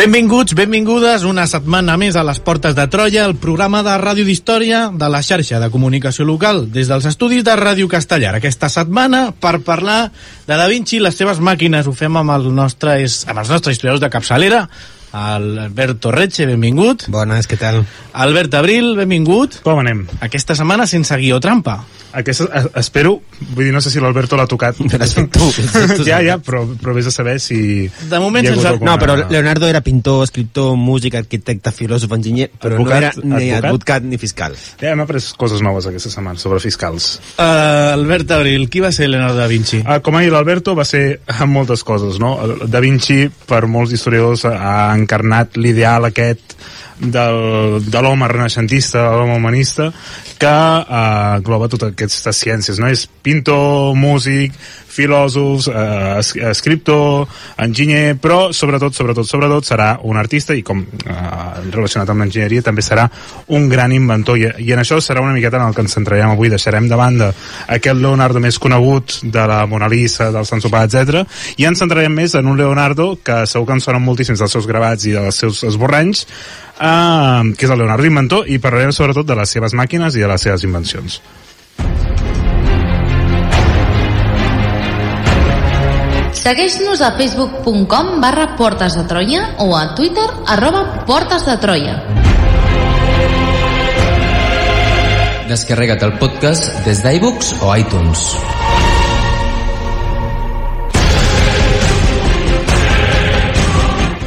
Benvinguts, benvingudes una setmana més a les Portes de Troia, el programa de ràdio d'història de la xarxa de comunicació local des dels estudis de Ràdio Castellar. Aquesta setmana per parlar de Da Vinci i les seves màquines. Ho fem amb, el nostre, amb els nostres historiadors de capçalera, Albert Torreche, benvingut. Bones, què tal? Albert Abril, benvingut. Com anem? Aquesta setmana sense guió trampa. Aquesta, espero, vull dir, no sé si l'Alberto l'ha tocat. Però has fet tu. ja, ja, però, però vés a saber si... De moment sense- alguna- No, però Leonardo era pintor, escriptor, músic, arquitecte, filòsof, enginyer, però Advocat, no era ni advocat? advocat ni fiscal. Ja hem après coses noves aquesta setmana sobre fiscals. Uh, Albert Abril, qui va ser Leonardo da Vinci? Uh, com ha dit l'Alberto, va ser en moltes coses, no? Da Vinci, per molts historiadors, ha encarnat l'ideal aquest del, de l'home renaixentista, de l'home humanista, que uh, engloba totes aquestes ciències, no? És pintor, músic, filòsofs, eh, es, escriptor, enginyer, però sobretot, sobretot, sobretot serà un artista i com eh, relacionat amb l'enginyeria també serà un gran inventor i, i en això serà una miqueta en el que ens centrarem avui, deixarem de banda aquest Leonardo més conegut de la Mona Lisa, del Sant Sopar, etc. i ens centrarem més en un Leonardo que segur que ens sonen moltíssims dels seus gravats i dels seus esborranys eh, que és el Leonardo inventor i parlarem sobretot de les seves màquines i de les seves invencions. Segueix-nos a facebook.com barra Portes de Troia o a Twitter arroba Portes de Troia. Descarrega't el podcast des d'iBooks o iTunes.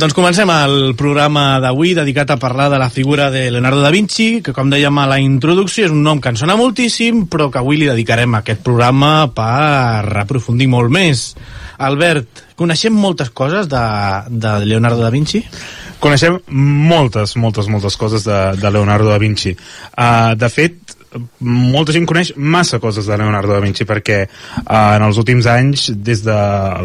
Doncs comencem el programa d'avui dedicat a parlar de la figura de Leonardo da Vinci, que com dèiem a la introducció és un nom que ens sona moltíssim, però que avui li dedicarem aquest programa per aprofundir molt més. Albert, coneixem moltes coses de, de Leonardo da Vinci? Coneixem moltes, moltes, moltes coses de, de Leonardo da Vinci. Uh, de fet, molta gent coneix massa coses de Leonardo da Vinci perquè uh, en els últims anys des de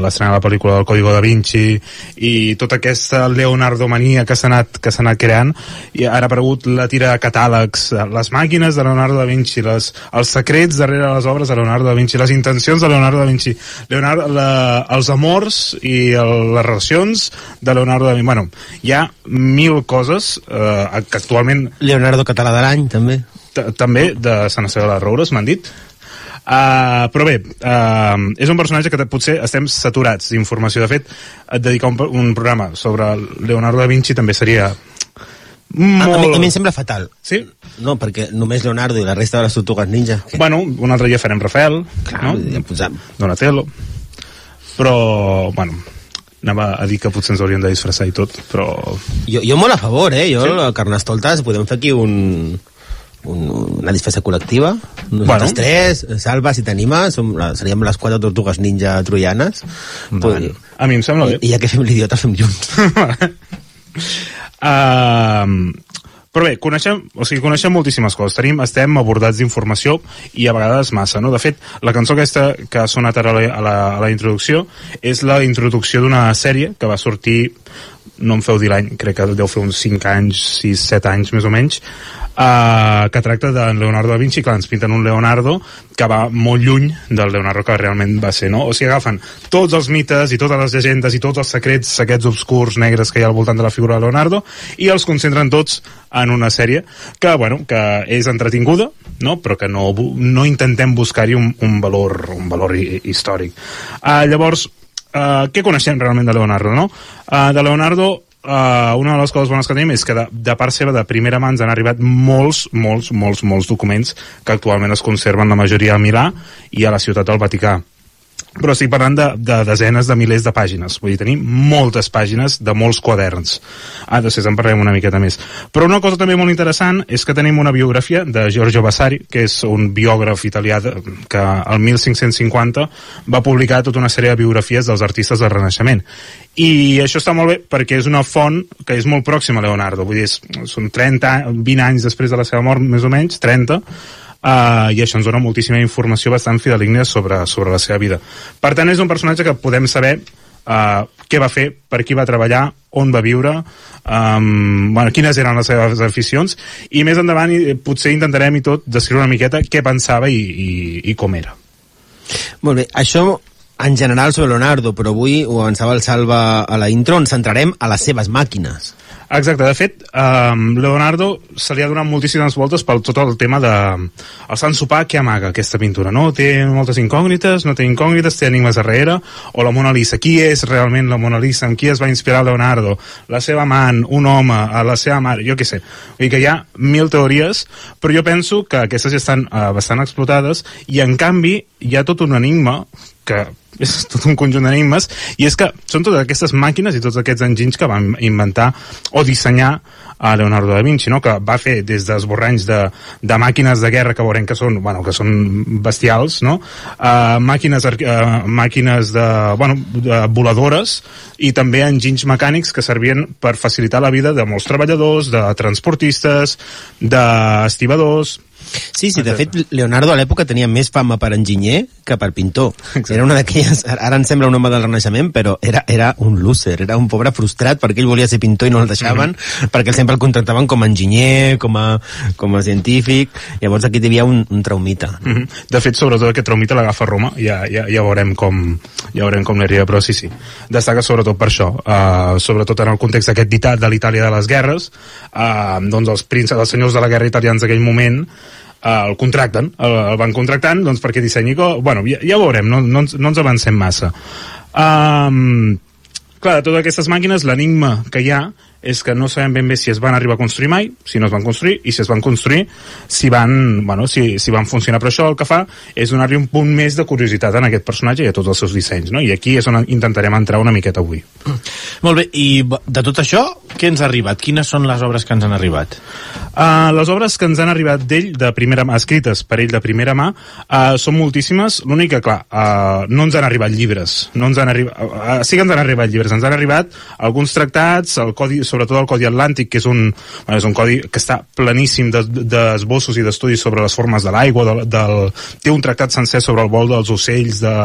l'estrena de la pel·lícula del Código da Vinci i tota aquesta leonardomania que s'ha anat, que s'ha anat creant i ara ha aparegut la tira de catàlegs eh, les màquines de Leonardo da Vinci les, els secrets darrere les obres de Leonardo da Vinci les intencions de Leonardo da Vinci Leonardo, la, els amors i el, les relacions de Leonardo da Vinci bueno, hi ha mil coses eh, que actualment Leonardo Català de l'any, també. També de Sant Esteve de les Roures, m'han dit. Uh, però bé, uh, és un personatge que potser estem saturats d'informació. De fet, et dedicar un, un programa sobre Leonardo da Vinci també seria A, a, mi, molt... a mi em sembla fatal. Sí? No, perquè només Leonardo i la resta de les tortugues ninja. Que, Bueno, un altre dia farem Rafael, clar, no? ja posam. Donatello. Però, bueno, anava a dir que potser ens hauríem de disfressar i tot, però... Jo, jo molt a favor, eh? Jo, sí? Carnestoltes, podem fer aquí un, un, una disfressa col·lectiva. Nosaltres Bueno. bueno. tres, Salva, si la- seríem les quatre tortugues ninja troianes. Endavant. A mi em sembla bé. I, I ja que fem l'idiota, fem junts. Uh, però bé, coneixem, o sigui, coneixem moltíssimes coses. Tenim, estem abordats d'informació i a vegades massa, no? De fet, la cançó aquesta que ha sonat ara a la, a la, a la introducció és la introducció d'una sèrie que va sortir no em feu dir l'any, crec que deu fer uns 5 anys, 6, 7 anys més o menys, uh, que tracta de Leonardo da Vinci, clar, ens pinten un Leonardo que va molt lluny del Leonardo que realment va ser, no? O sigui, agafen tots els mites i totes les llegendes i tots els secrets aquests obscurs negres que hi ha al voltant de la figura de Leonardo i els concentren tots en una sèrie que, bueno, que és entretinguda, no? però que no, no intentem buscar-hi un, un valor, un valor hi- històric. Uh, llavors, uh, què coneixem realment de Leonardo, no? Uh, de Leonardo, uh, una de les coses bones que tenim és que de, de part seva, de primera mà, ens han arribat molts, molts, molts, molts documents que actualment es conserven la majoria a Milà i a la ciutat del Vaticà. Però estic parlant de, de desenes de milers de pàgines. Vull dir, tenim moltes pàgines de molts quaderns. Ah, després en parlarem una miqueta més. Però una cosa també molt interessant és que tenim una biografia de Giorgio Vasari que és un biògraf italià de, que al 1550 va publicar tota una sèrie de biografies dels artistes del Renaixement. I això està molt bé perquè és una font que és molt pròxima a Leonardo. Vull dir, és, són 30, 20 anys després de la seva mort més o menys, 30 Uh, i això ens dona moltíssima informació bastant fideligna sobre, sobre la seva vida. Per tant, és un personatge que podem saber uh, què va fer, per qui va treballar, on va viure, um, bueno, quines eren les seves aficions, i més endavant i, potser intentarem i tot descriure una miqueta què pensava i, i, i com era. Molt bé, això en general sobre Leonardo, però avui ho avançava el Salva a la intro, ens centrarem a les seves màquines. Exacte, de fet, um, Leonardo se li ha donat moltíssimes voltes pel tot el tema de el Sant Sopar que amaga aquesta pintura, no? Té moltes incògnites, no té incògnites, té enigmes darrere, o la Mona Lisa. Qui és realment la Mona Lisa? En qui es va inspirar Leonardo? La seva amant, un home, a la seva mare, jo què sé. Vull dir que hi ha mil teories, però jo penso que aquestes ja estan uh, bastant explotades, i en canvi hi ha tot un enigma que és tot un conjunt d'enigmes i és que són totes aquestes màquines i tots aquests enginys que van inventar o dissenyar a Leonardo da Vinci, no? que va fer des d'esborranys de, de màquines de guerra que veurem que són, bueno, que són bestials, no? uh, màquines, uh, màquines de, bueno, de voladores i també enginys mecànics que servien per facilitar la vida de molts treballadors, de transportistes, d'estibadors, Sí, sí, de fet, Leonardo a l'època tenia més fama per enginyer que per pintor. Exacte. Era una d'aquelles... Ara ens sembla un home del Renaixement, però era, era un loser, era un pobre frustrat perquè ell volia ser pintor i no el deixaven, mm -hmm. perquè sempre el contractaven com a enginyer, com a, com a científic... Llavors aquí hi havia un, un traumita. Mm -hmm. De fet, sobretot aquest traumita l'agafa Roma, ja, ja, ja veurem com, ja veurem com n'arriba, però sí, sí. Destaca sobretot per això, uh, sobretot en el context d'aquest ditat de l'Itàlia de les guerres, uh, doncs els prínceps, els senyors de la guerra italians d'aquell moment, el contracten, el, el van contractant doncs, perquè dissenyi... Bueno, ja, ja veurem, no, no, ens, no ens avancem massa. Um, clar, de totes aquestes màquines, l'enigma que hi ha és que no sabem ben bé si es van arribar a construir mai, si no es van construir, i si es van construir, si van, bueno, si, si van funcionar. Però això el que fa és donar-li un punt més de curiositat en aquest personatge i a tots els seus dissenys, no? I aquí és on intentarem entrar una miqueta avui. Molt bé, i de tot això, què ens ha arribat? Quines són les obres que ens han arribat? Uh, les obres que ens han arribat d'ell, de primera mà, escrites per ell de primera mà, uh, són moltíssimes. L'únic que, clar, uh, no ens han arribat llibres. No ens han arribat, uh, sí que ens han arribat llibres. Ens han arribat alguns tractats, el codi, sobretot el Codi Atlàntic, que és un, bueno, és un codi que està planíssim d'esbossos de, i d'estudis sobre les formes de l'aigua, del, del, té un tractat sencer sobre el vol dels ocells, de,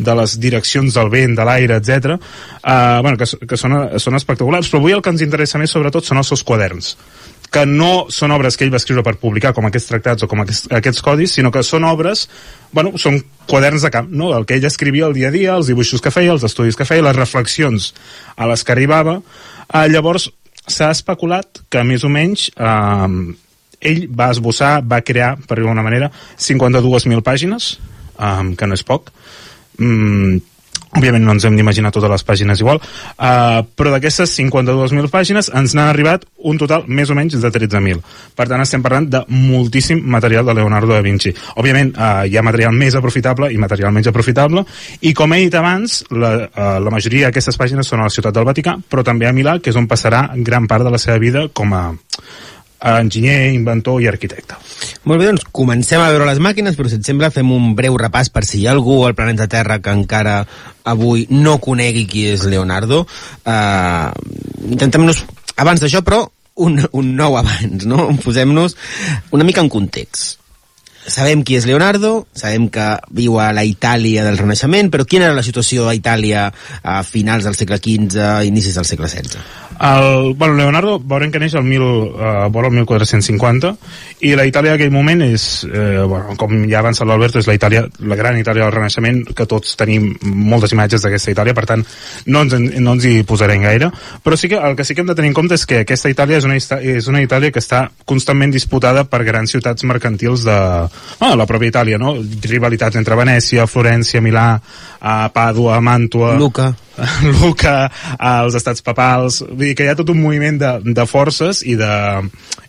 de les direccions del vent, de l'aire, etc. Uh, bueno, que, que són, són espectaculars, però avui el que ens interessa més sobretot són els seus quaderns que no són obres que ell va escriure per publicar com aquests tractats o com aquests, aquests codis, sinó que són obres, bueno, són quaderns de camp, no? el que ell escrivia el dia a dia, els dibuixos que feia, els estudis que feia, les reflexions a les que arribava. Uh, llavors, s'ha especulat que més o menys eh, ell va esbossar, va crear, per dir d'alguna manera, 52.000 pàgines, eh, que no és poc. Mm, òbviament no ens hem d'imaginar totes les pàgines igual, uh, però d'aquestes 52.000 pàgines ens n'han arribat un total més o menys de 13.000. Per tant, estem parlant de moltíssim material de Leonardo da Vinci. Òbviament, uh, hi ha material més aprofitable i material menys aprofitable, i com he dit abans, la, uh, la majoria d'aquestes pàgines són a la ciutat del Vaticà, però també a Milà, que és on passarà gran part de la seva vida com a enginyer, inventor i arquitecte. Molt bé, doncs comencem a veure les màquines, però si et sembla fem un breu repàs per si hi ha algú al planeta Terra que encara avui no conegui qui és Leonardo. Uh, Intentem-nos, abans d'això, però, un, un nou abans, no? Posem-nos una mica en context. Sabem qui és Leonardo, sabem que viu a la Itàlia del Renaixement, però quina era la situació a Itàlia a finals del segle XV, inicis del segle XVI? El, bueno, Leonardo veurem que neix el, mil, uh, vora el 1450 i la Itàlia d'aquell moment és, eh, bueno, com ja ha avançat l'Alberto, és la Itàlia, la gran Itàlia del Renaixement, que tots tenim moltes imatges d'aquesta Itàlia, per tant no ens, no ens hi posarem gaire, però sí que el que sí que hem de tenir en compte és que aquesta Itàlia és una, és una Itàlia que està constantment disputada per grans ciutats mercantils de bueno, la pròpia Itàlia, no? Rivalitats entre Venècia, Florència, Milà, a Pàdua, Màntua... Luca. Luca, als estats papals, vull dir que hi ha tot un moviment de, de forces i de,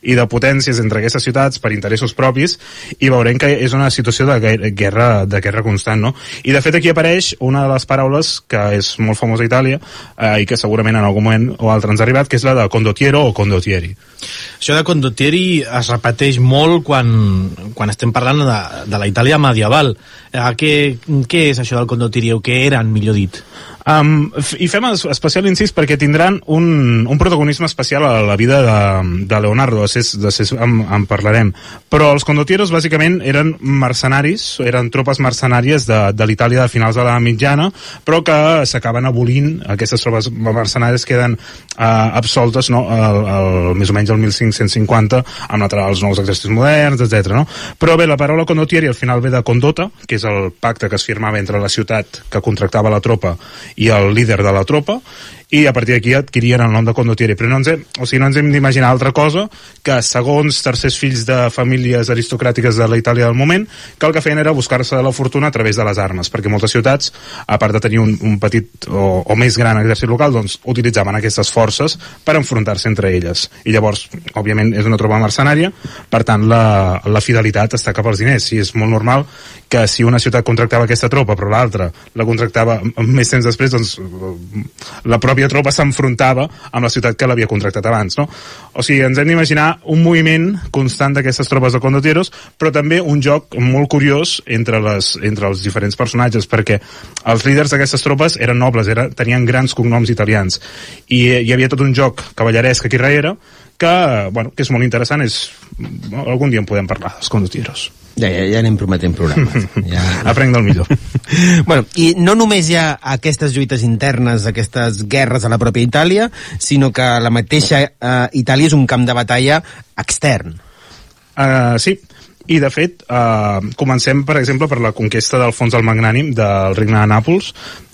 i de potències entre aquestes ciutats per interessos propis i veurem que és una situació de guerra, de guerra constant, no? I de fet aquí apareix una de les paraules que és molt famosa a Itàlia eh, i que segurament en algun moment o altre ens ha arribat, que és la de condottiero o condottieri. Això de condottieri es repeteix molt quan, quan estem parlant de, de la Itàlia medieval. Eh, què, què és això del condottieri o què eren, millor dit? Um, I fem especial incís perquè tindran un, un protagonisme especial a la vida de, de Leonardo, de de ses, en, en parlarem. Però els condottieros bàsicament eren mercenaris, eren tropes mercenàries de, de l'Itàlia de finals de la mitjana, però que s'acaben abolint, aquestes tropes mercenàries queden uh, absoltes no? el, el, més o menys el 1550 amb la, els nous exèrcits moderns, etc. No? Però bé, la paraula condottieri al final ve de condota, que és el pacte que es firmava entre la ciutat que contractava la tropa i el líder de la tropa i a partir d'aquí adquirien el nom de condottieri però no ens hem, o sigui, no ens hem d'imaginar altra cosa que segons tercers fills de famílies aristocràtiques de la Itàlia del moment que el que feien era buscar-se la fortuna a través de les armes perquè moltes ciutats, a part de tenir un, un petit o, o més gran exèrcit local doncs utilitzaven aquestes forces per enfrontar-se entre elles. I llavors, òbviament, és una tropa mercenària per tant la, la fidelitat està cap als diners. I és molt normal que si una ciutat contractava aquesta tropa però l'altra la contractava més temps després doncs la pròpia tropa s'enfrontava amb la ciutat que l'havia contractat abans no? o sigui, ens hem d'imaginar un moviment constant d'aquestes tropes de condotieros però també un joc molt curiós entre, les, entre els diferents personatges perquè els líders d'aquestes tropes eren nobles, era, tenien grans cognoms italians i hi havia tot un joc cavalleresc aquí darrere que, bueno, que és molt interessant és, algun dia en podem parlar dels condotieros ja, ja, ja anem prometent programes. Ja... Aprenc del millor. bueno, I no només hi ha aquestes lluites internes, aquestes guerres a la pròpia Itàlia, sinó que la mateixa uh, Itàlia és un camp de batalla extern. Uh, sí, i de fet eh, comencem per exemple per la conquesta del fons del magnànim del regne de Nàpols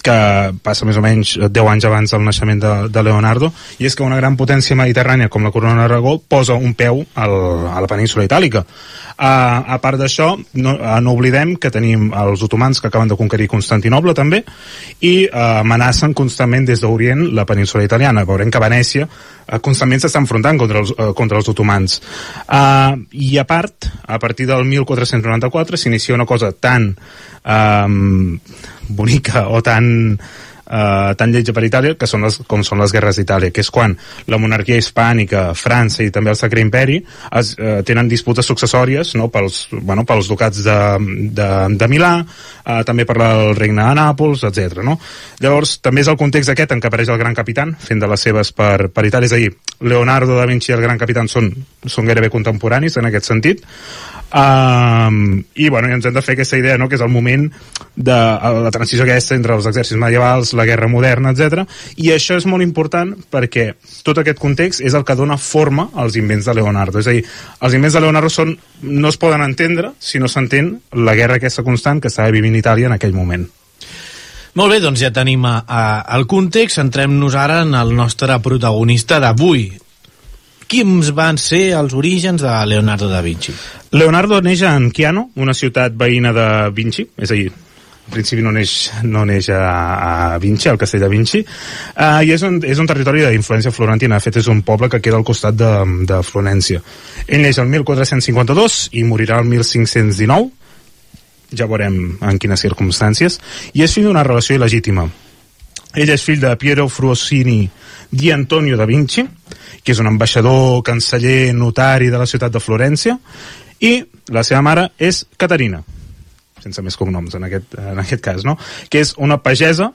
que passa més o menys 10 anys abans del naixement de, de Leonardo i és que una gran potència mediterrània com la corona d'Aragó posa un peu al, a la península itàlica Uh, a part d'això, no, uh, no oblidem que tenim els otomans que acaben de conquerir Constantinoble també i uh, amenacen constantment des d'Orient la península italiana. Veurem que Venècia uh, constantment s'està enfrontant contra els, uh, contra els otomans. Uh, I a part, a partir del 1494 s'inicia una cosa tan um, bonica o tan eh, tan lletja per Itàlia que són les, com són les guerres d'Itàlia, que és quan la monarquia hispànica, França i també el Sacre Imperi es, eh, tenen disputes successòries no, pels, bueno, pels ducats de, de, de Milà, eh, també per el regne de Nàpols, etc. No? Llavors, també és el context aquest en què apareix el gran capitán, fent de les seves per, per Itàlia, és a dir, Leonardo da Vinci i el gran capitán són, són gairebé contemporanis en aquest sentit, Um, i bueno, ens hem de fer aquesta idea no? que és el moment de la transició aquesta entre els exèrcits medievals, la guerra moderna, etc. I això és molt important perquè tot aquest context és el que dona forma als invents de Leonardo. És a dir, els invents de Leonardo són, no es poden entendre si no s'entén la guerra aquesta constant que estava vivint Itàlia en aquell moment. Molt bé, doncs ja tenim a, a, el context. Centrem-nos ara en el nostre protagonista d'avui, Quins van ser els orígens de Leonardo da Vinci? Leonardo neix en Chiano, una ciutat veïna de Vinci, és a dir, en principi no neix, no neix a, a Vinci, al castell de Vinci, uh, i és un, és un territori d'influència florentina, de fet és un poble que queda al costat de, de Florència. Ell neix el 1452 i morirà el 1519, ja veurem en quines circumstàncies, i és fill d'una relació il·legítima. Ell és fill de Piero Fruosini di Antonio da Vinci, que és un ambaixador, canceller, notari de la ciutat de Florència, i la seva mare és Caterina, sense més cognoms en aquest, en aquest cas, no? que és una pagesa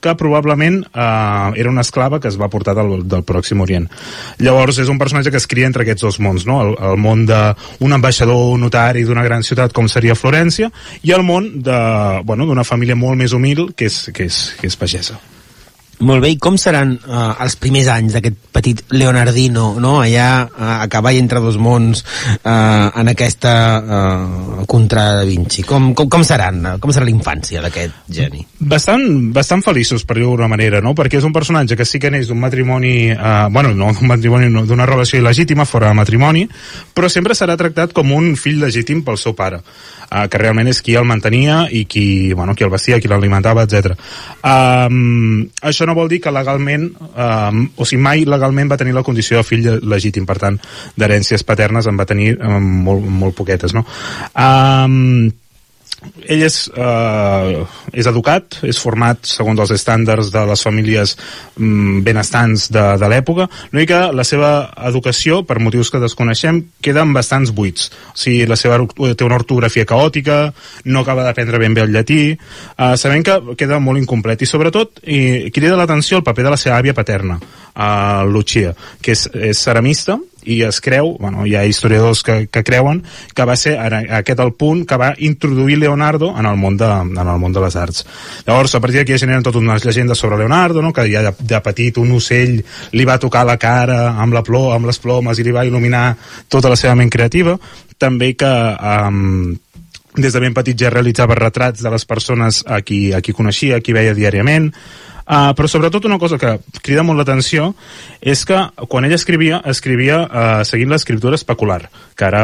que probablement eh, era una esclava que es va portar del, del Pròxim Orient. Llavors és un personatge que es cria entre aquests dos mons, no? el, el món d'un ambaixador notari d'una gran ciutat com seria Florència i el món d'una bueno, família molt més humil que és, que és, que és pagesa. Molt bé, i com seran uh, els primers anys d'aquest petit Leonardino, no? allà uh, a cavall entre dos mons uh, en aquesta uh, contra Da Vinci? Com, com, com seran? Com serà la infància d'aquest geni? Bastant, bastant feliços, per dir-ho d'una manera, no? Perquè és un personatge que sí que neix d'un matrimoni, eh, bueno, no d'un matrimoni, no, d'una relació il·legítima fora de matrimoni, però sempre serà tractat com un fill legítim pel seu pare, eh, que realment és qui el mantenia i qui, bueno, qui el vestia, qui l'alimentava, etc. Um, això no vol dir que legalment, um, o sigui, mai legalment va tenir la condició de fill legítim, per tant, d'herències paternes en va tenir um, molt, molt poquetes, no? Um, ell és, eh, és educat, és format segons els estàndards de les famílies mm, benestants de, de l'època, l'únic que la seva educació, per motius que desconeixem, queda en bastants buits. O sigui, la seva, té una ortografia caòtica, no acaba d'aprendre ben bé el llatí, eh, sabem que queda molt incomplet, i sobretot i, crida l'atenció el paper de la seva àvia paterna, eh, Lucia, que és, és ceramista, i es creu, bueno, hi ha historiadors que, que creuen que va ser aquest el punt que va introduir Leonardo en el món de, en el món de les arts. Llavors, a partir d'aquí ja generen totes unes llegendes sobre Leonardo, no? que ja de, de petit un ocell li va tocar la cara amb la plor, amb les plomes i li va il·luminar tota la seva ment creativa. També que um, des de ben petit ja realitzava retrats de les persones a qui, a qui coneixia, a qui veia diàriament, Uh, però sobretot una cosa que crida molt l'atenció és que quan ell escrivia, escrivia uh, seguint l'escriptura especular, que ara,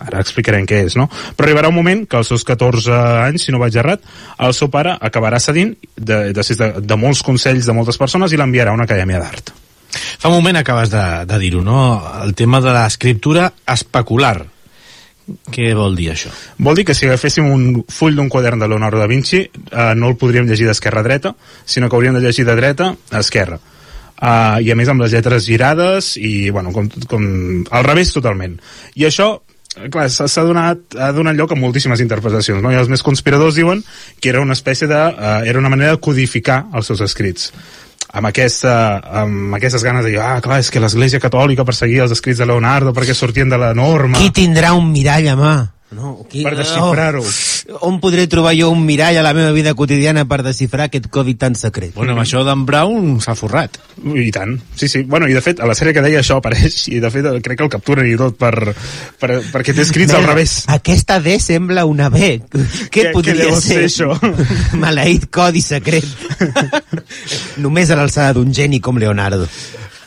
ara explicarem què és, no? Però arribarà un moment que als seus 14 anys, si no vaig errat, el seu pare acabarà cedint de, de, de, de molts consells de moltes persones i l'enviarà a una acadèmia d'art. Fa un moment acabes de, de dir-ho, no? El tema de l'escriptura especular. Què vol dir això? Vol dir que si agaféssim un full d'un quadern de Leonardo da Vinci eh, no el podríem llegir d'esquerra a dreta, sinó que hauríem de llegir de dreta a esquerra. Uh, I a més amb les lletres girades i, bueno, com, com al revés totalment. I això clar, s'ha donat, ha donat lloc a moltíssimes interpretacions, no? I els més conspiradors diuen que era una espècie de... Uh, era una manera de codificar els seus escrits amb, aquesta, amb aquestes ganes de dir, ah, clar, és que l'Església Catòlica perseguia els escrits de Leonardo perquè sortien de la norma. Qui tindrà un mirall a mà? No, qui, per desxifrar-ho. Oh, on podré trobar jo un mirall a la meva vida quotidiana per desxifrar aquest codi tan secret? Bueno, amb això d'en Brown s'ha forrat. I tant, sí, sí. Bueno, i de fet, a la sèrie que deia això apareix, i de fet crec que el capturen i tot per, per, perquè té escrits Mira, al revés. Aquesta D sembla una B. Què podria què ser? ser això? Maleït codi secret. Només a l'alçada d'un geni com Leonardo.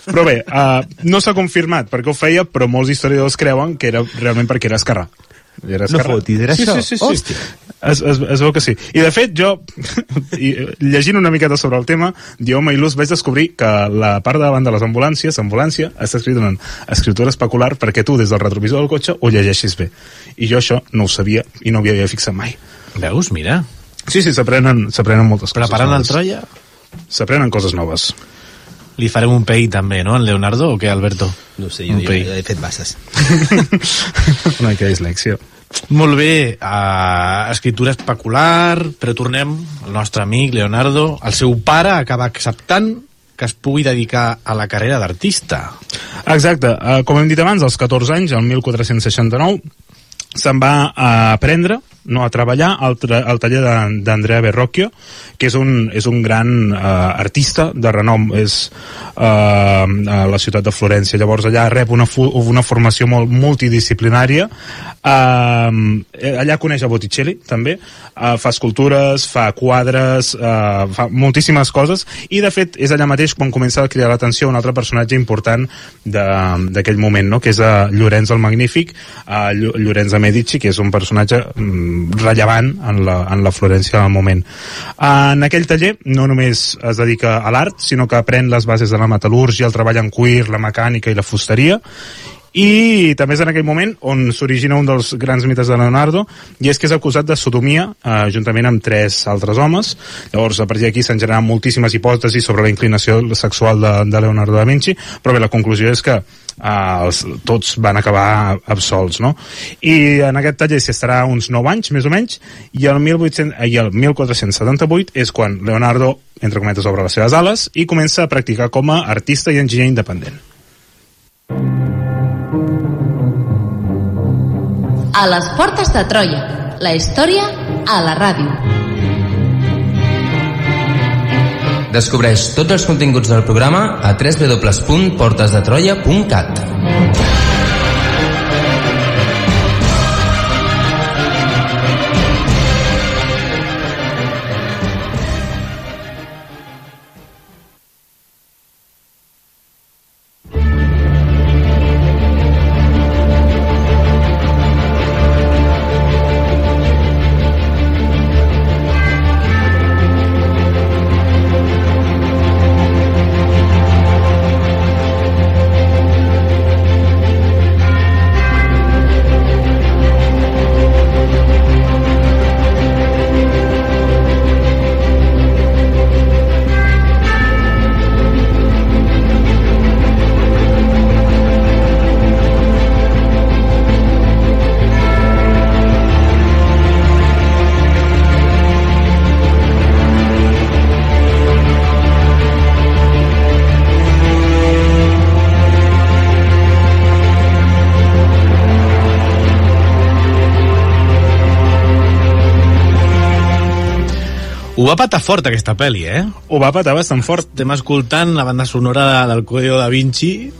Però bé, uh, no s'ha confirmat perquè ho feia, però molts historiadors creuen que era realment perquè era esquerrà. Era no fotis, era sí, això? Sí, sí, sí. Hòstia. Es, es, es veu que sí. I de fet, jo, i, llegint una miqueta sobre el tema, d'Ioma i Luz vaig descobrir que la part de davant de les ambulàncies, ambulància, està escrit en escriptura especular perquè tu, des del retrovisor del cotxe, ho llegeixis bé. I jo això no ho sabia i no havia fixat mai. Veus, mira. Sí, sí, s'aprenen moltes coses. Preparant el Troia? S'aprenen coses noves. Li farem un pei també, no, en Leonardo, o què, Alberto? No sé, jo, jo, jo he fet basses. Una mica dislexia. Molt bé, uh, escriptura especular, però tornem al nostre amic Leonardo. El seu pare acaba acceptant que es pugui dedicar a la carrera d'artista. Exacte, uh, com hem dit abans, als 14 anys, el 1469, se'n va a aprendre no, a treballar al, al taller d'Andrea Berrocchio, que és un, és un gran uh, artista de renom, és uh, a la ciutat de Florència. Llavors allà rep una, una formació molt multidisciplinària. Uh, allà coneix a Botticelli, també. Uh, fa escultures, fa quadres, uh, fa moltíssimes coses, i de fet és allà mateix quan comença a cridar l'atenció un altre personatge important d'aquell moment, no? que és uh, Llorenç el Magnífic, uh, Llorenç de Medici, que és un personatge um, rellevant en la, en la Florència del moment. En aquell taller no només es dedica a l'art, sinó que aprèn les bases de la metal·lúrgia, el treball en cuir, la mecànica i la fusteria, i també és en aquell moment on s'origina un dels grans mites de Leonardo i és que és acusat de sodomia eh, juntament amb tres altres homes llavors a partir d'aquí s'han generat moltíssimes hipòtesis sobre la inclinació sexual de, de Leonardo da Vinci però bé, la conclusió és que eh, els, tots van acabar absolts no? i en aquest taller s'hi estarà uns 9 anys més o menys i el, 1800, i el 1478 és quan Leonardo entre cometes obre les seves ales i comença a practicar com a artista i enginyer independent A les portes de Troia. La història a la ràdio. Descobreix tots els continguts del programa a www.portesdetroia.cat. Ho va patar fort, aquesta pel·li, eh? Ho va patar bastant fort. Estem escoltant la banda sonora de- del Código da Vinci,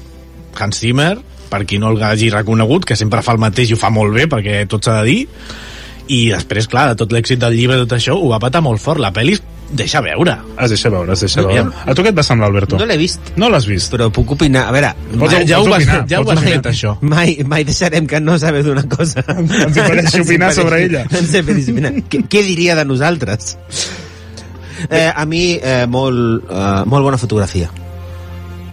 Hans Zimmer, per qui no el hagi reconegut, que sempre fa el mateix i ho fa molt bé, perquè tot s'ha de dir, i després, clar, de tot l'èxit del llibre, tot això, ho va patar molt fort. La pel·li deixa veure. Es deixa veure, es deixa No, veure. A tu què et va semblar, Alberto? No l'he vist, No l'has vist? però puc opinar. A veure, Pots- mai, ja ho vas, opinar, ja ho has fet, això. mai, mai deixarem que no saber d'una cosa. Ens impedeixi opinar sobre ella. Ens impedeixi opinar. Què, què diria de nosaltres? Eh, a mi, eh, molt, eh, molt.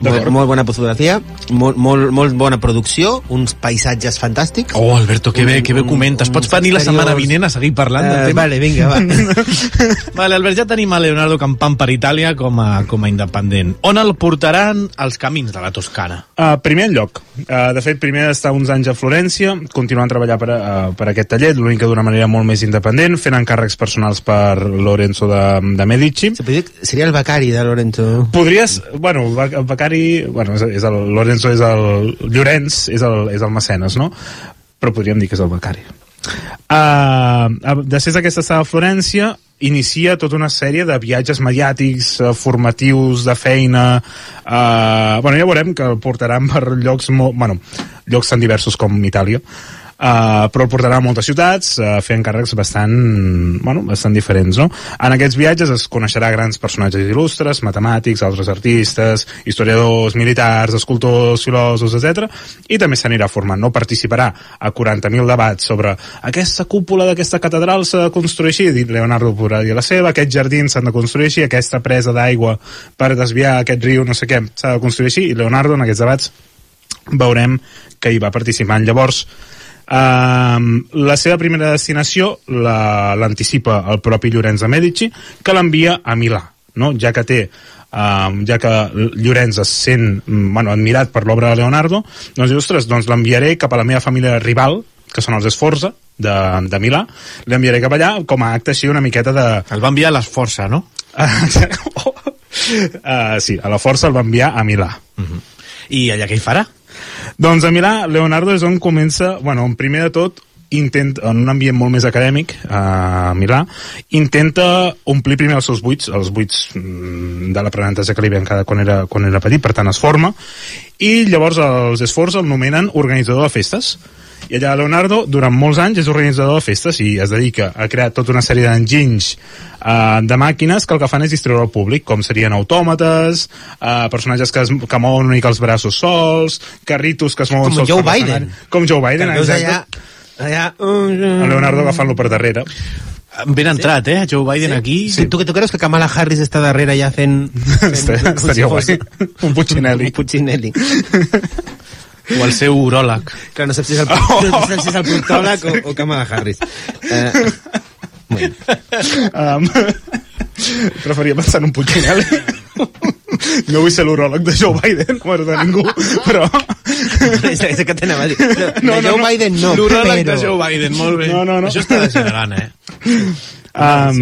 Molt, molt bona fotografia, molt, molt, molt bona producció, uns paisatges fantàstics. Oh, Alberto, que bé, que bé comentes. Pots venir la setmana vinent a seguir parlant del Eh, tema? vale, vinga, va. Vale, Albert, ja tenim a Leonardo campant per Itàlia com a, com a independent. On el portaran els camins de la Toscana? Uh, primer lloc. Uh, de fet, primer d'estar uns anys a Florència, continuant treballar per, uh, per aquest taller, l'únic que d'una manera molt més independent, fent encàrrecs personals per Lorenzo de, de Medici. Seria el becari de Lorenzo. Podries, bueno, el bec- becari, bueno, és, és el, Lorenzo és el, Llorenç és el, és el mecenes, no? Però podríem dir que és el becari. Uh, després d'aquesta estada a Florència, inicia tota una sèrie de viatges mediàtics, uh, formatius, de feina... Uh, bueno, ja veurem que el portaran per llocs molt... Bueno, llocs tan diversos com Itàlia. Uh, però el portarà a moltes ciutats uh, fent càrrecs bastant, bueno, bastant diferents no? en aquests viatges es coneixerà grans personatges il·lustres, matemàtics altres artistes, historiadors, militars escultors, filòsofs, etc i també s'anirà formant, no participarà a 40.000 debats sobre aquesta cúpula d'aquesta catedral s'ha de construir així dit Leonardo podrà dir la seva, aquests jardins s'han de construir així, aquesta presa d'aigua per desviar aquest riu, no sé què, s'ha de construir així i Leonardo en aquests debats veurem que hi va participant. Llavors, Um, la seva primera destinació la- l'anticipa el propi Llorenç de Medici que l'envia a Milà no? ja que té um, ja que Llorenç es sent mm, bueno, admirat per l'obra de Leonardo doncs diu, ostres, doncs l'enviaré cap a la meva família rival que són els Esforza de, de Milà, l'enviaré cap allà com a acte així una miqueta de... El va enviar a l'Esforça, no? uh, sí, a la força el va enviar a Milà I allà què hi farà? Doncs a Milà, Leonardo és on comença, bueno, en primer de tot, intent, en un ambient molt més acadèmic, a Milà, intenta omplir primer els seus buits, els buits mm, de l'aprenentatge que li ven cada quan era, quan era petit, per tant es forma, i llavors els esforços el nomenen organitzador de festes. I allà Leonardo, durant molts anys, és organitzador de festes i es dedica a crear tota una sèrie d'enginys uh, de màquines que el que fan és distreure al públic, com serien autòmates, uh, personatges que, es, que mouen una mica els braços sols, carritos que es mouen Com sols Joe per Biden. l'escenari. Com Joe Biden, exacte. allà, allà... El Leonardo agafant-lo per darrere. Ben entrat, eh? Joe Biden aquí. Sí. Tu, tu creus que Kamala Harris està darrere ja fent... fent Estaria, com guai. Un Puccinelli. Un Puccinelli. O el seu uròleg. Clar, no saps si és el, no saps si és el proctòleg o, o Kamala Harris. Eh, bueno. Um, preferia pensar en un Puccinelli. No vull ser l'uròleg de Joe Biden, no de ningú, però... és, és que t'anava a dir. No, No, Joe no. Biden no, L'uròleg però... de Joe Biden, molt bé. No, no, no. Això està degenerant, eh? Um,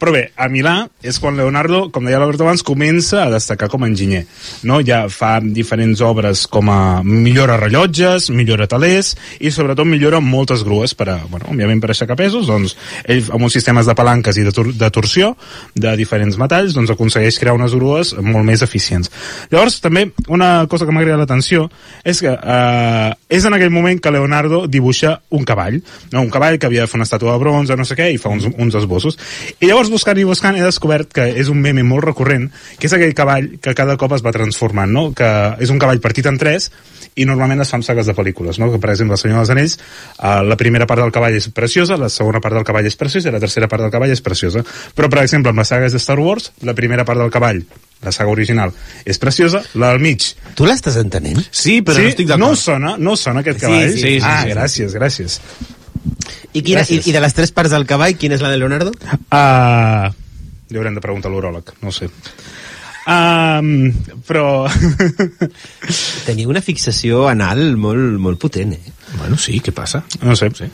Però bé, a Milà és quan Leonardo, com deia l'Alberto abans, comença a destacar com a enginyer. No? Ja fa diferents obres com a millora rellotges, millora talers i sobretot millora moltes grues per a, bueno, òbviament per aixecar pesos, doncs ell amb uns sistemes de palanques i de, tor de torsió de diferents metalls doncs aconsegueix crear unes grues molt més eficients. Llavors, també, una cosa que m'ha agradat l'atenció és que eh, és en aquell moment que Leonardo dibuixa un cavall, no? un cavall que havia de fer una estàtua de bronze, no sé què, i fa uns, uns esbossos. I llavors, buscant i buscant, he descobert que és un meme molt recurrent, que és aquell cavall que cada cop es va transformant, no? que és un cavall partit en tres, i normalment es fan sagues de pel·lícules, no? que per exemple, El Senyor dels Anells, eh, la primera part del cavall és preciosa, la segona part del cavall és preciosa i la tercera part del cavall és preciosa. Però, per exemple, amb les sagues de Star Wars, la primera part del cavall, la saga original, és preciosa, la del mig Tu l'estàs entenent? Sí, però sí? no estic no d'acord. us sona, no sona aquest Sí, cavall? sí, sí, sí, ah, sí. gràcies, gràcies. I, quina, i. I de les tres parts del cavall, quina és la de Leonardo? Uh, li haurem de preguntar a l'uròleg, no sé. Um, però... Teniu una fixació anal molt, molt potent, eh? Bueno, sí, què passa? no sé, sí.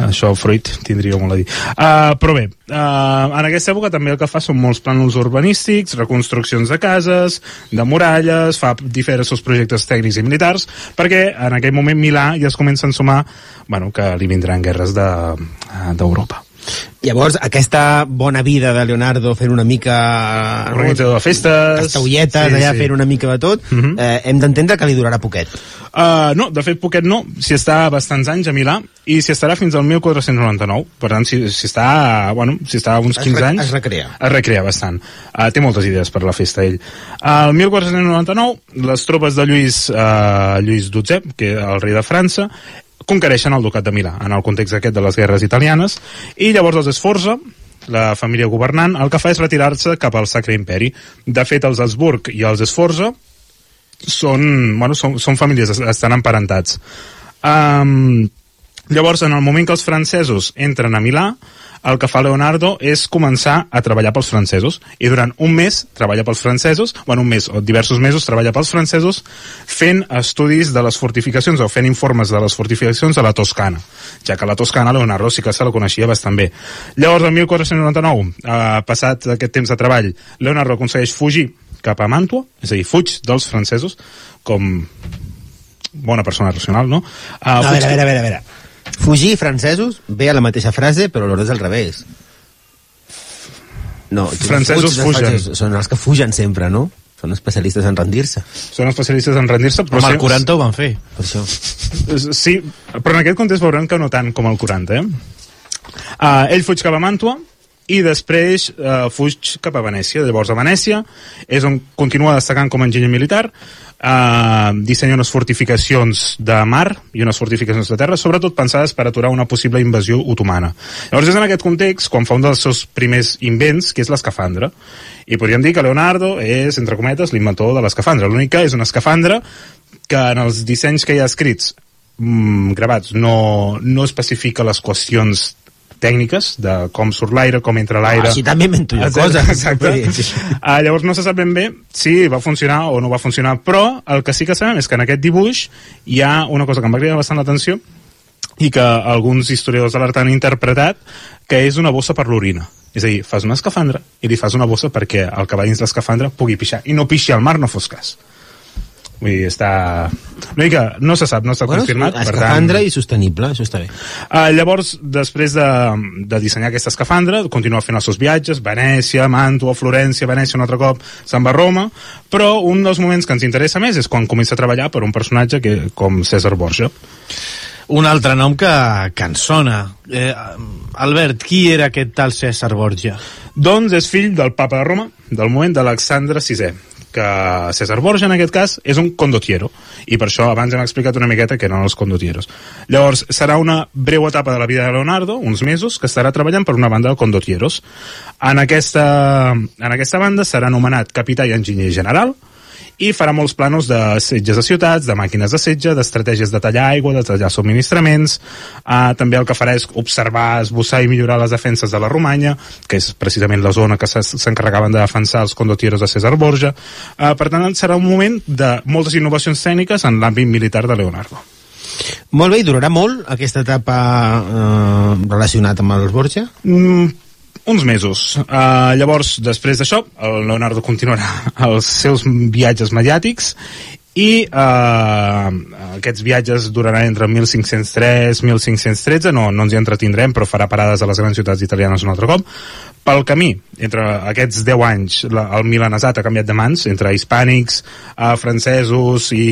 això Freud tindria molt a dir. Uh, però bé, uh, en aquesta època també el que fa són molts plànols urbanístics, reconstruccions de cases, de muralles, fa diversos projectes tècnics i militars, perquè en aquell moment Milà ja es comença a ensumar bueno, que li vindran guerres d'Europa. De, d'Europa. Llavors, aquesta bona vida de Leonardo fent una mica... Organitzador de festes... Castaulletes, Sí, allà sí. fent una mica de tot, Mhm. eh, hem d'entendre que li durarà poquet. Uh, no, de fet, poquet no. S'hi està bastants anys a Milà i s'hi estarà fins al 1499. Per tant, s'hi s'hi està, bueno, s'hi està uns Es 15 re- anys. es recrea. Es recrea bastant. Uh, té moltes idees per la festa, ell. Uh, el 1499, les tropes de Lluís, uh, Lluís XII, que el rei de França, conquereixen el ducat de Milà, en el context aquest de les guerres italianes, i llavors els Esforza, la família governant, el que fa és retirar-se cap al Sacre Imperi. De fet, els Habsburg i els Esforza són, bueno, són, són famílies, es- estan emparentats. Um, llavors, en el moment que els francesos entren a Milà, el que fa Leonardo és començar a treballar pels francesos i durant un mes treballa pels francesos bueno, un mes o diversos mesos treballa pels francesos fent estudis de les fortificacions o fent informes de les fortificacions de la Toscana ja que la Toscana Leonardo sí que se la coneixia bastant bé llavors el 1499 eh, passat aquest temps de treball Leonardo aconsegueix fugir cap a Màntua és a dir, fuig dels francesos com bona persona racional, no? Uh, a veure, a veure, a veure, a veure. Fugir francesos ve a la mateixa frase, però l'ordre és al revés. No, Francesos fugen. francesos, Són els que fugen sempre, no? Són especialistes en rendir-se. Són especialistes en rendir-se, però... Home, el sempre- 40 ho van fer. Per això. Sí, però en aquest context veurem que no tant com el 40, eh? Uh, ell fuig cap a Màntua i després uh, fuig cap a Venècia. Llavors a Venècia és on continua destacant com a enginyer militar, uh, dissenya unes fortificacions de mar i unes fortificacions de terra, sobretot pensades per aturar una possible invasió otomana. Llavors és en aquest context quan fa un dels seus primers invents, que és l'escafandra. I podríem dir que Leonardo és, entre cometes, l'inventor de l'escafandra. L'únic que és una escafandra que en els dissenys que hi ha escrits mm, gravats no, no especifica les qüestions tècniques de com surt l'aire, com entra l'aire... Ah, així també invento jo coses. Exacte. Uh, llavors no se sap ben bé si va funcionar o no va funcionar, però el que sí que sabem és que en aquest dibuix hi ha una cosa que em va cridar bastant l'atenció i que alguns historiadors de l'art han interpretat que és una bossa per l'orina. És a dir, fas una escafandra i li fas una bossa perquè el cavall dins l'escafandra pugui pixar i no pixi al mar, no fos cas. Vull dir, està... Una mica, no se sap, no està Bueno, confirmat. per escafandra tant... i sostenible, això està bé. Uh, llavors, després de, de dissenyar aquesta escafandra, continua fent els seus viatges, Venècia, Màntua, Florència, Venècia un altre cop, se'n va a Roma, però un dels moments que ens interessa més és quan comença a treballar per un personatge que, com César Borja. Un altre nom que, que ens sona. Eh, Albert, qui era aquest tal César Borgia? Doncs és fill del papa de Roma, del moment d'Alexandre VI, que César Borja, en aquest cas, és un condottiero, i per això abans hem explicat una miqueta què eren els condottieros. Llavors, serà una breu etapa de la vida de Leonardo, uns mesos, que estarà treballant per una banda de condottieros. En aquesta, en aquesta banda serà anomenat capità i enginyer general, i farà molts planos de setges de ciutats, de màquines de setge, d'estratègies de tallar aigua, de tallar subministraments. Uh, també el que farà és observar, esbossar i millorar les defenses de la Romanya, que és precisament la zona que s'encarregaven de defensar els condottieros de César Borja. Uh, per tant, serà un moment de moltes innovacions tècniques en l'àmbit militar de Leonardo. Molt bé, i durarà molt aquesta etapa eh, relacionat amb els Borja? Mm, uns mesos. Uh, llavors, després d'això, el Leonardo continuarà els seus viatges mediàtics i uh, aquests viatges duraran entre 1503 i 1513 no, no ens hi entretindrem però farà parades a les grans ciutats italianes un altre cop. Pel camí, entre aquests 10 anys la, el milanesat ha canviat de mans entre hispànics, uh, francesos i,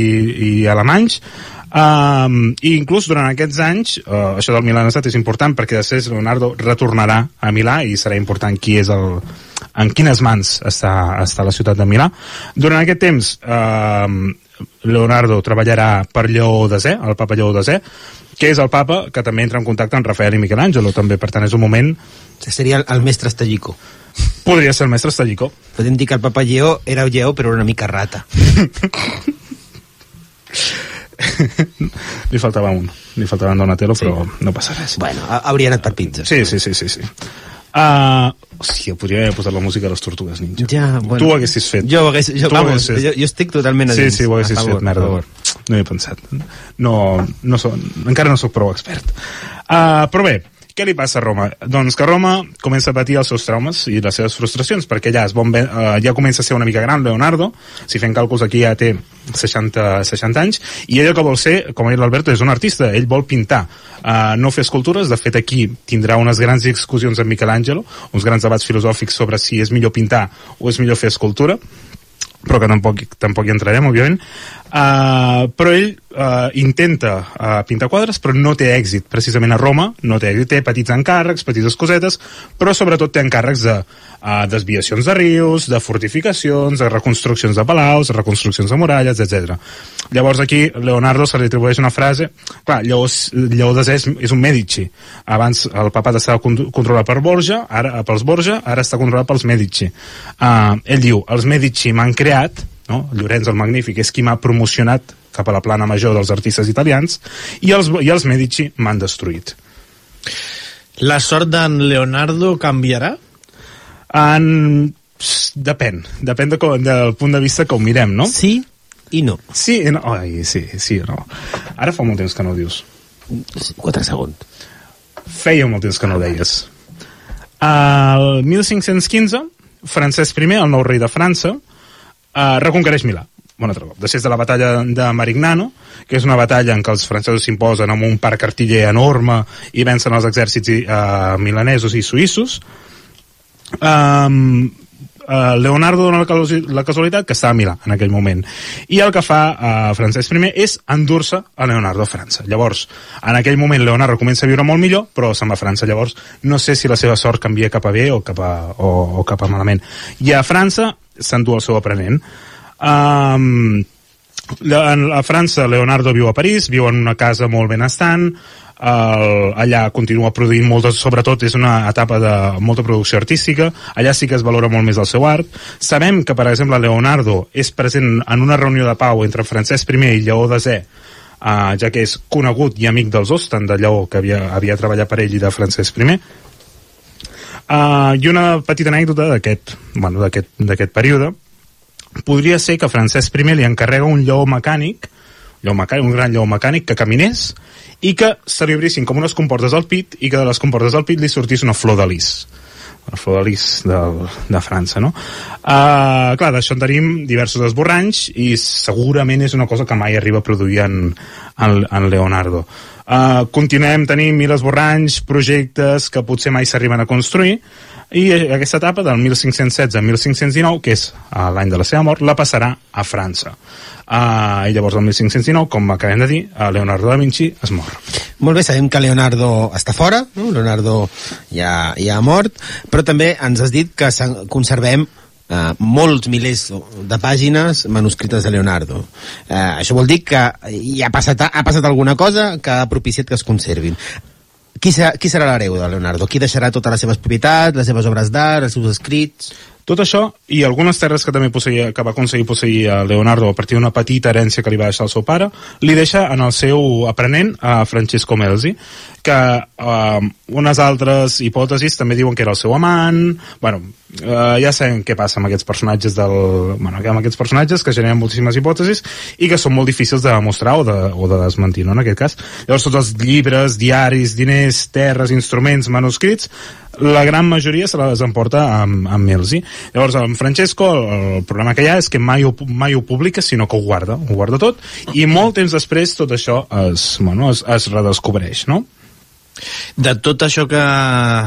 i alemanys Um, i inclús durant aquests anys uh, això del milanesat és important perquè després Leonardo retornarà a Milà i serà important qui és el, en quines mans està, està la ciutat de Milà durant aquest temps uh, Leonardo treballarà per Lleó Desè, el papa Lleó Desè, que és el papa que també entra en contacte amb Rafael i Michelangelo, també, per tant és un moment... Seria el, el mestre Estallico. Podria ser el mestre Estallico. Podem dir que el papa Lleó era Lleó, però una mica rata. li faltava un. Li faltava en Donatello, sí. però no passa res. Bueno, ha- hauria anat per pizzas. Sí, sí, sí, sí. sí. Uh, hòstia, podria haver posat la música de les Tortugues Ninja. Ja, bueno. Tu ho haguessis fet. Jo, ho hagués, jo, Tu vamos, haguessis- jo, jo estic totalment a Sí, dins. sí, ho haguessis A favor, fet, merda. favor. No hi he pensat. No, no so, encara no sóc prou expert. Uh, però bé, què li passa a Roma? Doncs que Roma comença a patir els seus traumes i les seves frustracions, perquè ja, es bon, uh, ja comença a ser una mica gran Leonardo, si fem càlculs aquí ja té 60, 60 anys, i ell el que vol ser, com ha dit l'Alberto, és un artista, ell vol pintar, uh, no fer escultures, de fet aquí tindrà unes grans discussions amb Michelangelo, uns grans debats filosòfics sobre si és millor pintar o és millor fer escultura, però que tampoc, tampoc hi entrarem, òbviament. Uh, però ell uh, intenta uh, pintar quadres, però no té èxit. Precisament a Roma no té èxit. Té petits encàrrecs, petites cosetes, però sobretot té encàrrecs de uh, desviacions de rius, de fortificacions, de reconstruccions de palaus, de reconstruccions de muralles, etc. Llavors aquí Leonardo se li atribueix una frase... Clar, Lleó, Lleó Desè és, és un Medici. Abans el papat estava con- controlat per Borja, ara, pels Borja, ara està controlat pels Medici. Uh, ell diu, els Medici m'han creat, no? Llorenç el Magnífic és qui m'ha promocionat cap a la plana major dels artistes italians i els, i els Medici m'han destruït. La sort d'en Leonardo canviarà? En... Depèn, depèn de com, del punt de vista que ho mirem, no? Sí i no. Sí, i no. Ai, sí, sí, no. Ara fa molt temps que no ho dius. 4 segons. Feia molt temps que no ho deies. El 1515, Francesc I, el nou rei de França, eh, reconquereix Milà. Un altre. Després de la batalla de Marignano, que és una batalla en què els francesos s'imposen amb un parc artiller enorme i vencen els exèrcits eh, milanesos i suïssos, um, uh, Leonardo dona la, casualitat que està a Milà en aquell moment. I el que fa uh, Francesc I és endur-se a Leonardo a França. Llavors, en aquell moment Leonardo comença a viure molt millor però se'n va a França. Llavors no sé si la seva sort canvia cap a bé o cap a, o, o cap a malament. I a França s'endú el seu aprenent um, a França Leonardo viu a París, viu en una casa molt benestant, el, allà continua produint moltes, sobretot és una etapa de molta producció artística, allà sí que es valora molt més el seu art. Sabem que, per exemple, Leonardo és present en una reunió de pau entre Francesc I i Lleó Desè, uh, ja que és conegut i amic dels dos, tant de Lleó, que havia, havia treballat per ell, i de Francesc I. Uh, I una petita anècdota d'aquest bueno, d'aquest període, podria ser que Francesc I li encarrega un lleó mecànic, lleó mecànic, un gran lleó mecànic que caminés i que se li obrissin com unes comportes al pit i que de les comportes al pit li sortís una flor de lis la flor de lis de, de França, no? Uh, clar, d'això en tenim diversos esborranys i segurament és una cosa que mai arriba a produir en, en, en Leonardo. Uh, continuem tenint mil esborranys, projectes que potser mai s'arriben a construir i aquesta etapa del 1516 a 1519, que és uh, l'any de la seva mort, la passarà a França. Uh, I llavors el 1519, com acabem de dir, uh, Leonardo da Vinci es mor. Molt bé, sabem que Leonardo està fora, no? Leonardo ja, ja ha mort, però també ens has dit que conservem eh, molts milers de pàgines manuscrites de Leonardo. Eh, això vol dir que hi ha passat, ha passat alguna cosa que ha propiciat que es conservin. Qui serà, qui serà l'hereu de Leonardo? Qui deixarà totes les seves propietats, les seves obres d'art, els seus escrits? Tot això i algunes terres que també posseïa, que va aconseguir posseir a Leonardo a partir d'una petita herència que li va deixar el seu pare, li deixa en el seu aprenent a Francesco Melzi, que eh, unes altres hipòtesis també diuen que era el seu amant, bueno, eh, ja sabem què passa amb aquests personatges del, bueno, amb aquests personatges que generen moltíssimes hipòtesis i que són molt difícils de demostrar o de, o de desmentir, no, en aquest cas. Llavors tots els llibres, diaris, diners, terres, instruments, manuscrits la gran majoria se les emporta amb, amb Milsi. Llavors, en Francesco, el, el problema que hi ha és que mai ho, mai ho publica, sinó que ho guarda, ho guarda tot, i molt temps després tot això es, bueno, es, es redescobreix, no? De tot això que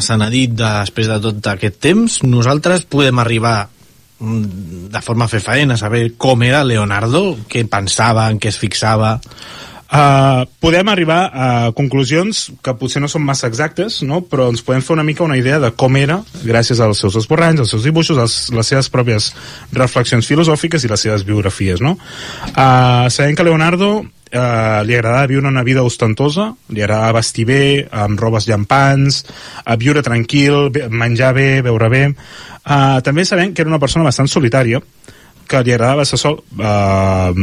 se n'ha dit després de tot aquest temps, nosaltres podem arribar mm, de forma fefaent a saber com era Leonardo, què pensava, en què es fixava... Uh, podem arribar a conclusions que potser no són massa exactes, no? però ens podem fer una mica una idea de com era gràcies als seus esborranys, als seus dibuixos, als, les seves pròpies reflexions filosòfiques i les seves biografies. No? Uh, sabem que Leonardo uh, li agradava viure una vida ostentosa, li agradava vestir bé, amb robes llampants, uh, viure tranquil, menjar bé, beure bé. Uh, també sabem que era una persona bastant solitària, que li agradava ser sol, eh,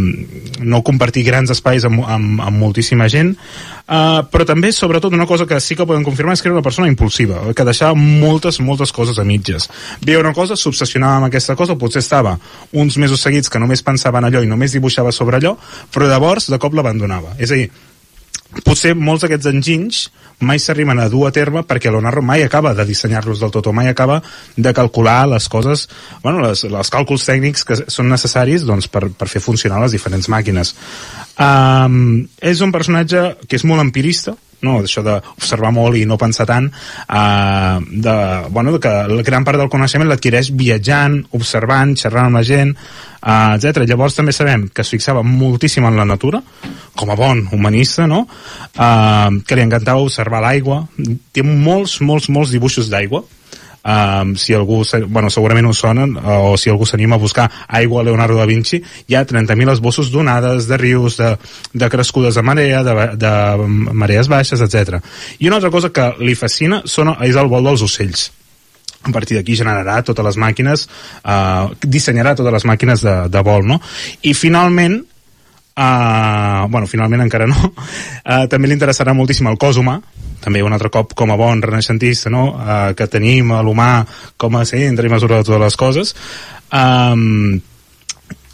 no compartir grans espais amb, amb, amb moltíssima gent, eh, però també, sobretot, una cosa que sí que podem confirmar és que era una persona impulsiva, que deixava moltes, moltes coses a mitges. Veia una cosa, s'obsessionava amb aquesta cosa, potser estava uns mesos seguits que només pensava en allò i només dibuixava sobre allò, però llavors de cop l'abandonava. És a dir, potser molts d'aquests enginys mai s'arriben a dur a terme perquè Leonardo mai acaba de dissenyar-los del tot o mai acaba de calcular les coses, bueno, les, els càlculs tècnics que són necessaris doncs, per, per fer funcionar les diferents màquines. Um, és un personatge que és molt empirista, no, això d'observar molt i no pensar tant uh, de, bueno, que la gran part del coneixement l'adquireix viatjant, observant, xerrant amb la gent uh, etc. Llavors també sabem que es fixava moltíssim en la natura com a bon humanista no? uh, que li encantava observar l'aigua té molts, molts, molts dibuixos d'aigua Um, si algú, bueno, segurament us sonen uh, o si algú s'anima a buscar aigua Leonardo da Vinci, hi ha 30.000 esbossos d'onades, de rius, de, de crescudes de marea, de, de marees baixes, etc. I una altra cosa que li fascina són, és el vol dels ocells a partir d'aquí generarà totes les màquines eh, dissenyarà totes les màquines de, de vol no? i finalment Uh, bueno, finalment encara no uh, també li interessarà moltíssim el cos humà també un altre cop com a bon renaixentista no? uh, que tenim l'humà com a centre i mesura de totes les coses um,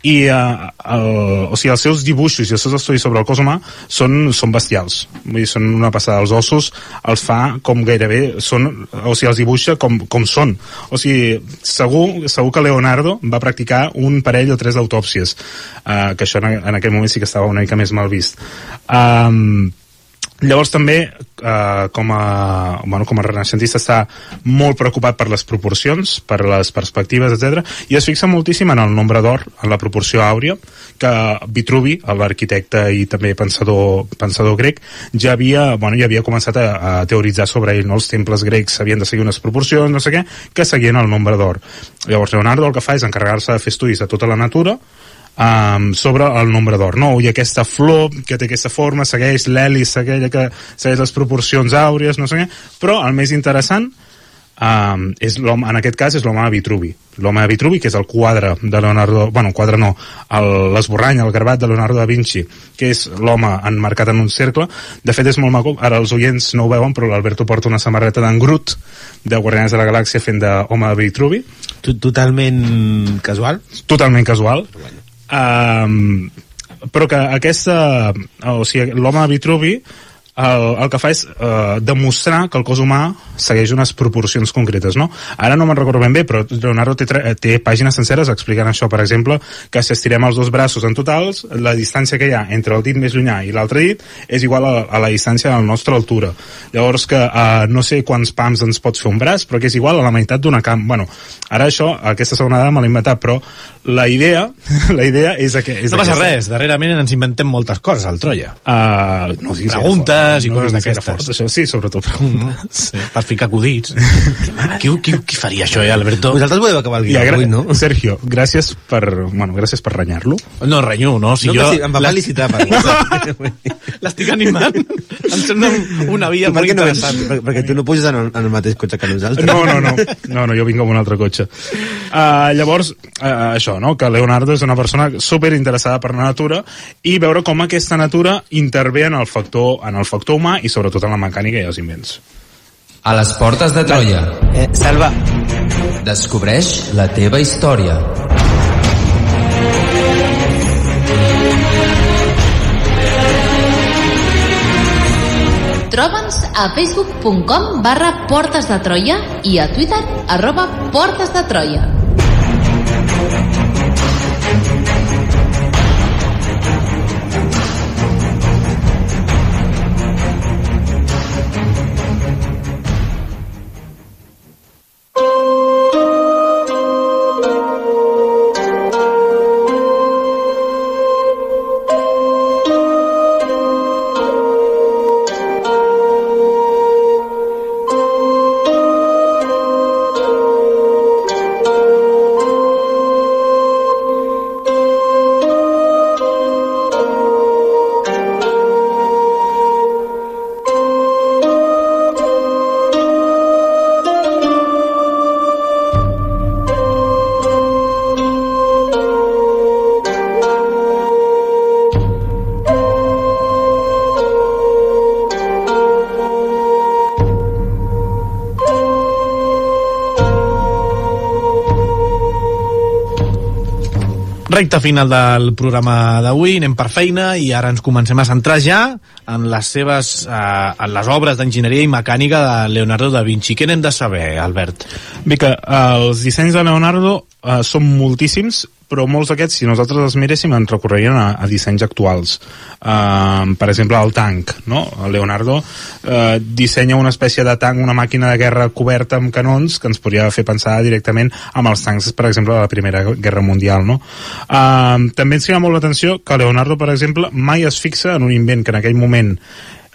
i uh, el, o sigui, els seus dibuixos i els seus estudis sobre el cos humà són, són bestials. Vull dir, són una passada. Els ossos els fa com gairebé són, o sigui, els dibuixa com, com són. O sigui, segur, segur que Leonardo va practicar un parell o tres d'autòpsies. Uh, que això en, en aquell moment sí que estava una mica més mal vist. Um, Llavors també, eh, com, a, bueno, com a renaixentista està molt preocupat per les proporcions, per les perspectives, etc. i es fixa moltíssim en el nombre d'or, en la proporció àurea, que Vitruvi, l'arquitecte i també pensador, pensador grec, ja havia, bueno, ja havia començat a, a teoritzar sobre ell. No? Els temples grecs havien de seguir unes proporcions, no sé què, que seguien el nombre d'or. Llavors Leonardo el que fa és encarregar-se de fer estudis de tota la natura, um, sobre el nombre d'or, no? I aquesta flor que té aquesta forma segueix l'hèlice aquella que segueix les proporcions àurees, no sé què, però el més interessant um, és l'home, en aquest cas és l'home de Vitruvi. L'home de Vitruvi, que és el quadre de Leonardo bueno, el quadre no, el- l'esborrany el gravat de Leonardo da Vinci que és l'home enmarcat en un cercle. De fet és molt maco, ara els oients no ho veuen però l'Alberto porta una samarreta d'en Groot de Guardians de la Galàxia fent d'home de Vitruvi. To- Totalment casual. totalment casual um, però que aquesta o sigui, l'home Vitruvi el, el que fa és eh, demostrar que el cos humà segueix unes proporcions concretes, no? Ara no me'n recordo ben bé, però Leonardo té, té pàgines senceres explicant això, per exemple, que si estirem els dos braços en totals, la distància que hi ha entre el dit més llunyà i l'altre dit és igual a, a la distància de la nostra altura. Llavors que eh, no sé quants pams ens pots fer un braç, però que és igual a la meitat d'una camp. Bueno, ara això, aquesta segona dada me l'he inventat, però la idea, la idea és, que, és No passa aquesta. res, darrerament ens inventem moltes coses al Troia. Uh, no diguis gaire Preguntes i no coses d'aquestes. Això, sí, sobretot preguntes. Sí, per ficar acudits. qui, qui, qui faria això, eh, Alberto? Vosaltres podeu acabar el guió avui, no? Sergio, gràcies per, bueno, gràcies per renyar-lo. No renyo, no? Si no, jo sí, em va l'es- felicitar per l'estic animant. em sembla una via per molt no interessant. Per, perquè tu no puges en el, en el mateix cotxe que nosaltres. No, no, no, no, no jo vinc amb un altre cotxe. Uh, llavors, uh, això, no? que Leonardo és una persona super interessada per la natura i veure com aquesta natura intervé en el factor, en el factor humà i sobretot en la mecànica i els invents. A les portes de Troia. Eh, Salva, Descobreix la teva història. Troba'ns a facebook.com barra Portes de Troia i a Twitter arroba Portes de Troia. Recte final del programa d'avui, anem per feina i ara ens comencem a centrar ja en les seves eh, en les obres d'enginyeria i mecànica de Leonardo da Vinci. Què n'hem de saber, Albert? Bé, que els dissenys de Leonardo eh, són moltíssims, però molts d'aquests, si nosaltres els miréssim, ens recorrerien a, a dissenys actuals. Uh, per exemple, el tanc, no? El Leonardo uh, dissenya una espècie de tanc, una màquina de guerra coberta amb canons que ens podria fer pensar directament amb els tancs, per exemple, de la Primera Guerra Mundial, no? Uh, també ens crida molt l'atenció que Leonardo, per exemple, mai es fixa en un invent que en aquell moment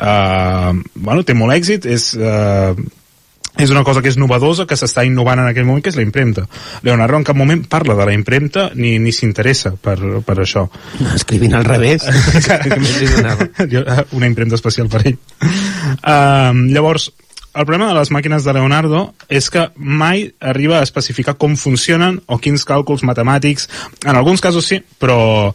uh, bueno, té molt èxit, és... Uh, és una cosa que és novedosa, que s'està innovant en aquell moment, que és la impremta. Leonardo en cap moment parla de la impremta ni, ni s'interessa per, per això. Escrivint al revés. una impremta especial per ell. Um, llavors, el problema de les màquines de Leonardo és que mai arriba a especificar com funcionen o quins càlculs matemàtics. En alguns casos sí, però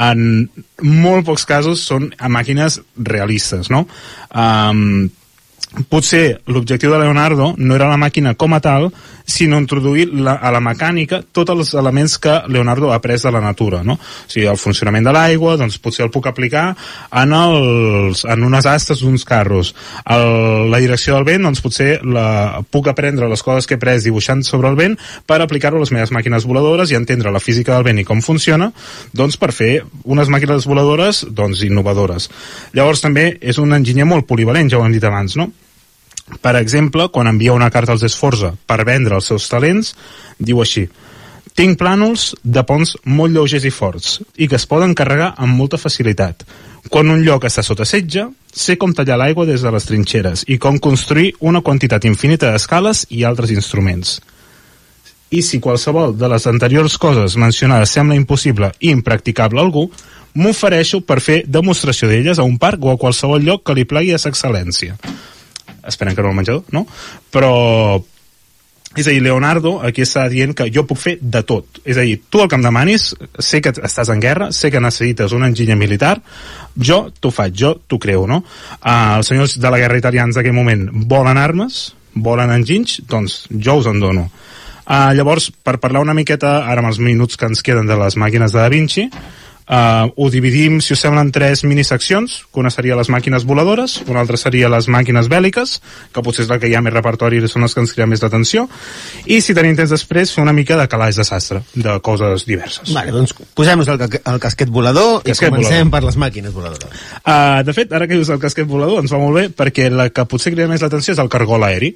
en molt pocs casos són màquines realistes, no? Um, potser l'objectiu de Leonardo no era la màquina com a tal, sinó introduir la, a la mecànica tots els elements que Leonardo ha après de la natura, no? O sigui, el funcionament de l'aigua, doncs potser el puc aplicar en, els, en unes astes d'uns carros. El, la direcció del vent, doncs potser la, puc aprendre les coses que he après dibuixant sobre el vent per aplicar-ho a les meves màquines voladores i entendre la física del vent i com funciona, doncs per fer unes màquines voladores doncs innovadores. Llavors també és un enginyer molt polivalent, ja ho hem dit abans, no? Per exemple, quan envia una carta als Esforza per vendre els seus talents, diu així tinc plànols de ponts molt lleugers i forts i que es poden carregar amb molta facilitat. Quan un lloc està sota setge, sé com tallar l'aigua des de les trinxeres i com construir una quantitat infinita d'escales i altres instruments. I si qualsevol de les anteriors coses mencionades sembla impossible i impracticable a algú, m'ofereixo per fer demostració d'elles a un parc o a qualsevol lloc que li plagui a sa excel·lència esperem que no al menjador, no? Però és a dir, Leonardo aquí està dient que jo puc fer de tot. És a dir, tu el que em demanis, sé que estàs en guerra, sé que necessites un enginyer militar, jo t'ho faig, jo t'ho creo, no? Uh, els senyors de la guerra italians d'aquell moment volen armes, volen enginys, doncs jo us en dono. Uh, llavors, per parlar una miqueta, ara amb els minuts que ens queden de les màquines de Da Vinci, Uh, ho dividim, si us sembla, en tres miniseccions, que una seria les màquines voladores, una altra seria les màquines bèl·liques, que potser és la que hi ha més repertori i són les que ens criden més l'atenció, i si tenim temps després, fer una mica de calaix de sastre, de coses diverses. Vale, doncs posem-nos el, el casquet volador casquet i comencem volador. per les màquines voladores. Uh, de fet, ara que dius el casquet volador, ens va molt bé, perquè la que potser crida més l'atenció és el cargol aeri.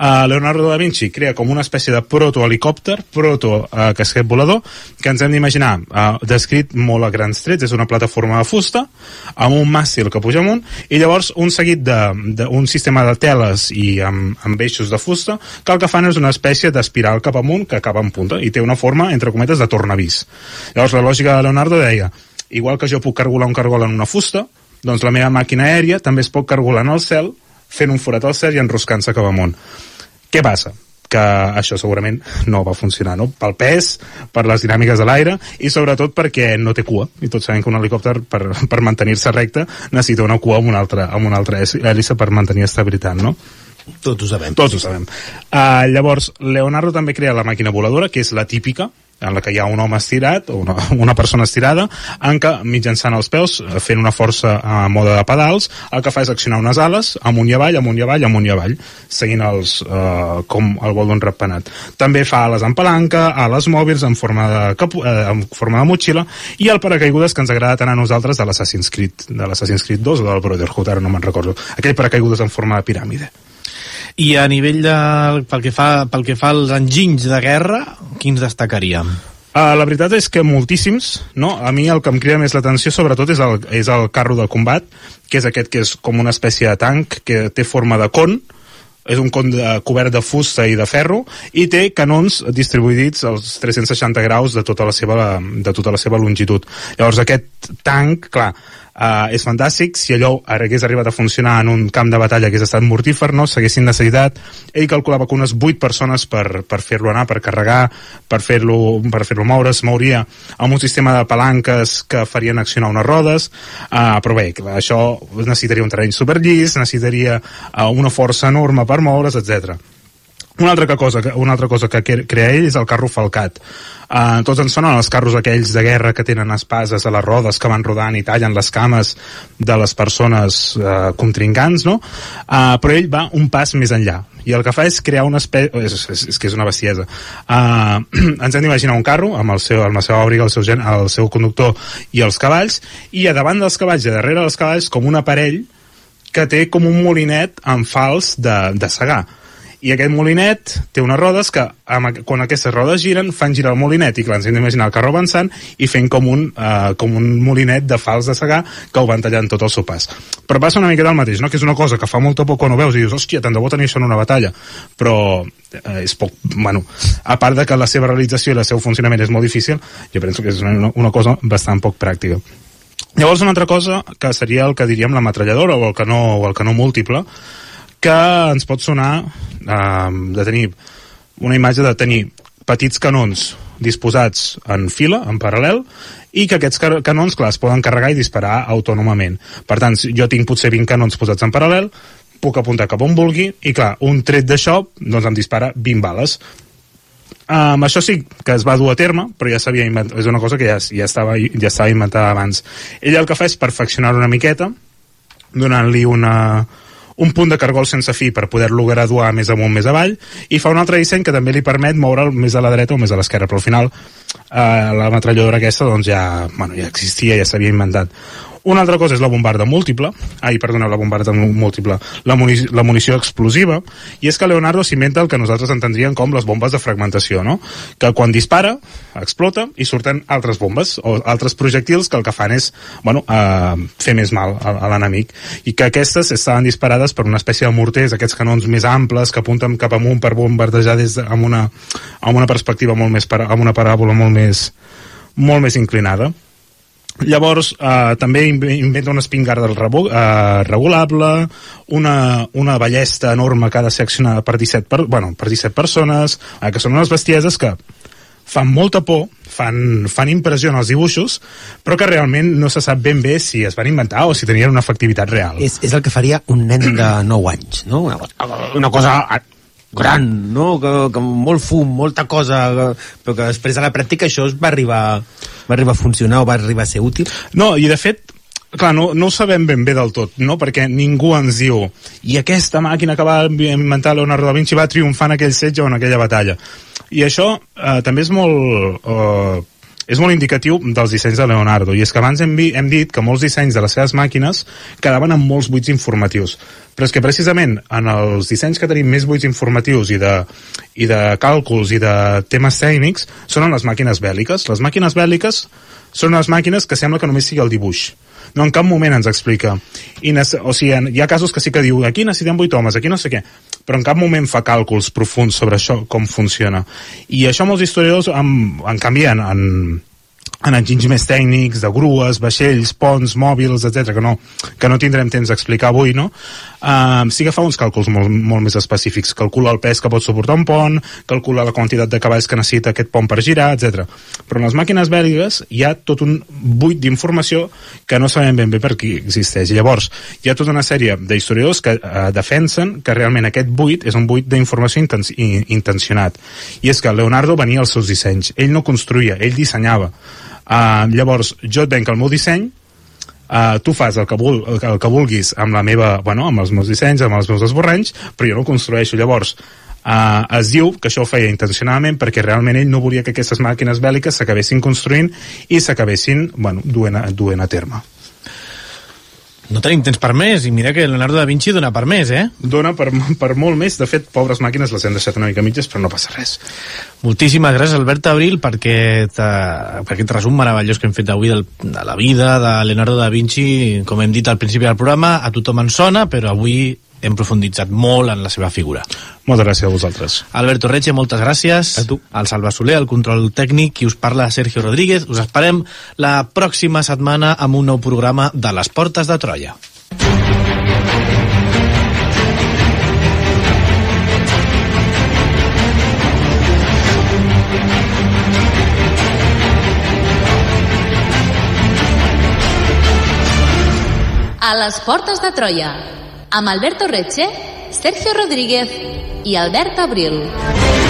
Uh, Leonardo da Vinci crea com una espècie de protohelicòpter, proto-casquet volador, que ens hem d'imaginar uh, descrit molt a grans trets, és una plataforma de fusta, amb un màstil que puja amunt, i llavors un seguit d'un sistema de teles i amb, amb eixos de fusta, que el que fan és una espècie d'espiral cap amunt que acaba en punta, i té una forma, entre cometes, de tornavís. Llavors la lògica de Leonardo deia, igual que jo puc cargolar un cargol en una fusta, doncs la meva màquina aèria també es pot cargolar en el cel, fent un forat al cel i enroscant-se cap amunt. Què passa? que això segurament no va funcionar, no? Pel pes, per les dinàmiques de l'aire i sobretot perquè no té cua. I tots sabem que un helicòpter, per, per mantenir-se recte, necessita una cua amb una altra, amb una altra hèlice per mantenir estabilitat, no? Tots ho sabem. Tots ho sabem. Uh, llavors, Leonardo també crea la màquina voladora, que és la típica, en la que hi ha un home estirat, o una, una persona estirada, en què mitjançant els peus, eh, fent una força a mode de pedals, el que fa és accionar unes ales amunt i avall, amunt i avall, amunt i avall, seguint els, eh, com el vol d'un ratpenat. També fa ales en palanca, ales mòbils en forma de, capu, eh, en forma de motxilla, i el paracaigudes que ens agrada tant a nosaltres de l'Assassin's Creed, de l'Assassin's Creed 2 o del Brotherhood, ara no me'n recordo. Aquell paracaigudes en forma de piràmide. I a nivell de... pel que fa, pel que fa als enginys de guerra, quins destacaríem? Uh, la veritat és que moltíssims, no? A mi el que em crida més l'atenció sobretot és el, és el carro de combat, que és aquest que és com una espècie de tanc que té forma de con, és un con de, cobert de fusta i de ferro i té canons distribuïts als 360 graus de tota la seva, de tota la seva longitud. Llavors aquest tanc, clar, Uh, és fantàstic, si allò hagués arribat a funcionar en un camp de batalla hagués estat mortífer, no? s'haguessin necessitat ell calculava que unes 8 persones per, per fer-lo anar, per carregar per fer-lo per fer moure, es mouria amb un sistema de palanques que farien accionar unes rodes uh, però bé, això necessitaria un terreny superllis, necessitaria uh, una força enorme per moure's, etc. Una altra cosa, una altra cosa que crea ell és el carro falcat. Uh, tots ens sonen els carros aquells de guerra que tenen espases a les rodes que van rodant i tallen les cames de les persones uh, contrincants, no? Uh, però ell va un pas més enllà i el que fa és crear una espècie... És, és, és que és una bestiesa. Uh, ens hem d'imaginar un carro amb, el seu, amb la seva òbriga, el seu, gen, el seu conductor i els cavalls, i a davant dels cavalls i darrere dels cavalls com un aparell que té com un molinet en fals de, de segar i aquest molinet té unes rodes que amb, quan aquestes rodes giren fan girar el molinet. I clar, ens hem d'imaginar el carro avançant i fent com un, uh, com un molinet de fals de segar que ho van tallant tot el seu pas. Però passa una mica del mateix, no? que és una cosa que fa molta por quan ho veus i dius, hòstia, tant de bo tenir això en una batalla. Però eh, és poc, bueno, a part de que la seva realització i el seu funcionament és molt difícil jo penso que és una, una cosa bastant poc pràctica. Llavors una altra cosa que seria el que diríem la metralladora o el canó, o el canó múltiple que ens pot sonar eh, de tenir una imatge de tenir petits canons disposats en fila, en paral·lel, i que aquests canons, clar, es poden carregar i disparar autònomament. Per tant, jo tinc potser 20 canons posats en paral·lel, puc apuntar cap on vulgui, i clar, un tret d'això doncs em dispara 20 bales. Um, això sí que es va dur a terme, però ja s'havia inventat, és una cosa que ja, ja, estava, ja estava inventada abans. Ell el que fa és perfeccionar una miqueta, donant-li una, un punt de cargol sense fi per poder-lo graduar més amunt, més avall, i fa un altre disseny que també li permet moure'l més a la dreta o més a l'esquerra, però al final eh, la metralladora aquesta doncs ja, bueno, ja existia, ja s'havia inventat. Una altra cosa és la bombarda múltiple, ai, perdona, la bombarda múltiple, la, munició, la munició explosiva, i és que Leonardo s'inventa el que nosaltres entendríem com les bombes de fragmentació, no? Que quan dispara, explota i surten altres bombes o altres projectils que el que fan és, bueno, eh, fer més mal a, a l'enemic. I que aquestes estaven disparades per una espècie de morters, aquests canons més amples que apunten cap amunt per bombardejar des de, amb, una, amb una perspectiva molt més, amb una paràbola molt més, molt més inclinada Llavors, eh, també inventa una espingarda eh, regulable, una, una ballesta enorme que ha de ser accionada per 17, per, bueno, per 17 persones, eh, que són unes bestieses que fan molta por, fan, fan impressió en els dibuixos, però que realment no se sap ben bé si es van inventar o si tenien una efectivitat real. És, és el que faria un nen de 9 anys, no? Una, cosa gran, no? Que, que molt fum, molta cosa, però que després a la pràctica això es va arribar, va arribar a funcionar o va arribar a ser útil? No, i de fet, clar, no, no ho sabem ben bé del tot, no? perquè ningú ens diu i aquesta màquina que va inventar Leonardo da Vinci va triomfar en aquell setge o en aquella batalla. I això eh, també és molt... Eh, és molt indicatiu dels dissenys de Leonardo i és que abans hem, hem dit que molts dissenys de les seves màquines quedaven amb molts buits informatius. Però és que precisament en els dissenys que tenim més buits informatius i de, i de càlculs i de temes tècnics són en les màquines bèl·liques. Les màquines bèl·liques són unes màquines que sembla que només sigui el dibuix no en cap moment ens explica I o sigui, hi ha casos que sí que diu aquí necessitem 8 homes, aquí no sé què però en cap moment fa càlculs profuns sobre això, com funciona. I això molts historiadors, en, en canvi, en, en, en enginys més tècnics, de grues, vaixells, ponts, mòbils, etc que no, que no tindrem temps d'explicar avui, no? Uh, sí que fa uns càlculs molt, molt més específics. Calcula el pes que pot suportar un pont, calcula la quantitat de cavalls que necessita aquest pont per girar, etc. Però en les màquines bèl·ligues hi ha tot un buit d'informació que no sabem ben bé per qui existeix. Llavors, hi ha tota una sèrie d'historiadors que uh, defensen que realment aquest buit és un buit d'informació inten intencionat. I és que Leonardo venia als seus dissenys. Ell no construïa, ell dissenyava. Uh, llavors, jo et venc el meu disseny, uh, tu fas el que, vul, el, el que vulguis amb la meva, bueno, amb els meus dissenys, amb els meus esborranys, però jo no construeixo. Llavors, uh, es diu que això ho feia intencionadament perquè realment ell no volia que aquestes màquines bèl·liques s'acabessin construint i s'acabessin bueno, duent, a, duent a terme. No tenim temps per més, i mira que Leonardo da Vinci dona per més, eh? Dona per, per molt més, de fet, pobres màquines les hem deixat una mica mitges, però no passa res. Moltíssimes gràcies, Albert Abril, per aquest, uh, per aquest resum meravellós que hem fet avui del, de la vida de Leonardo da Vinci. Com hem dit al principi del programa, a tothom en sona, però avui hem profunditzat molt en la seva figura. Moltes gràcies a vosaltres. Alberto Reche, moltes gràcies. A tu. Al Salva Soler, el control tècnic, qui us parla Sergio Rodríguez. Us esperem la pròxima setmana amb un nou programa de les Portes de Troia. A les portes de Troia, amb Alberto Reche, Sergio Rodríguez i Albert Abril.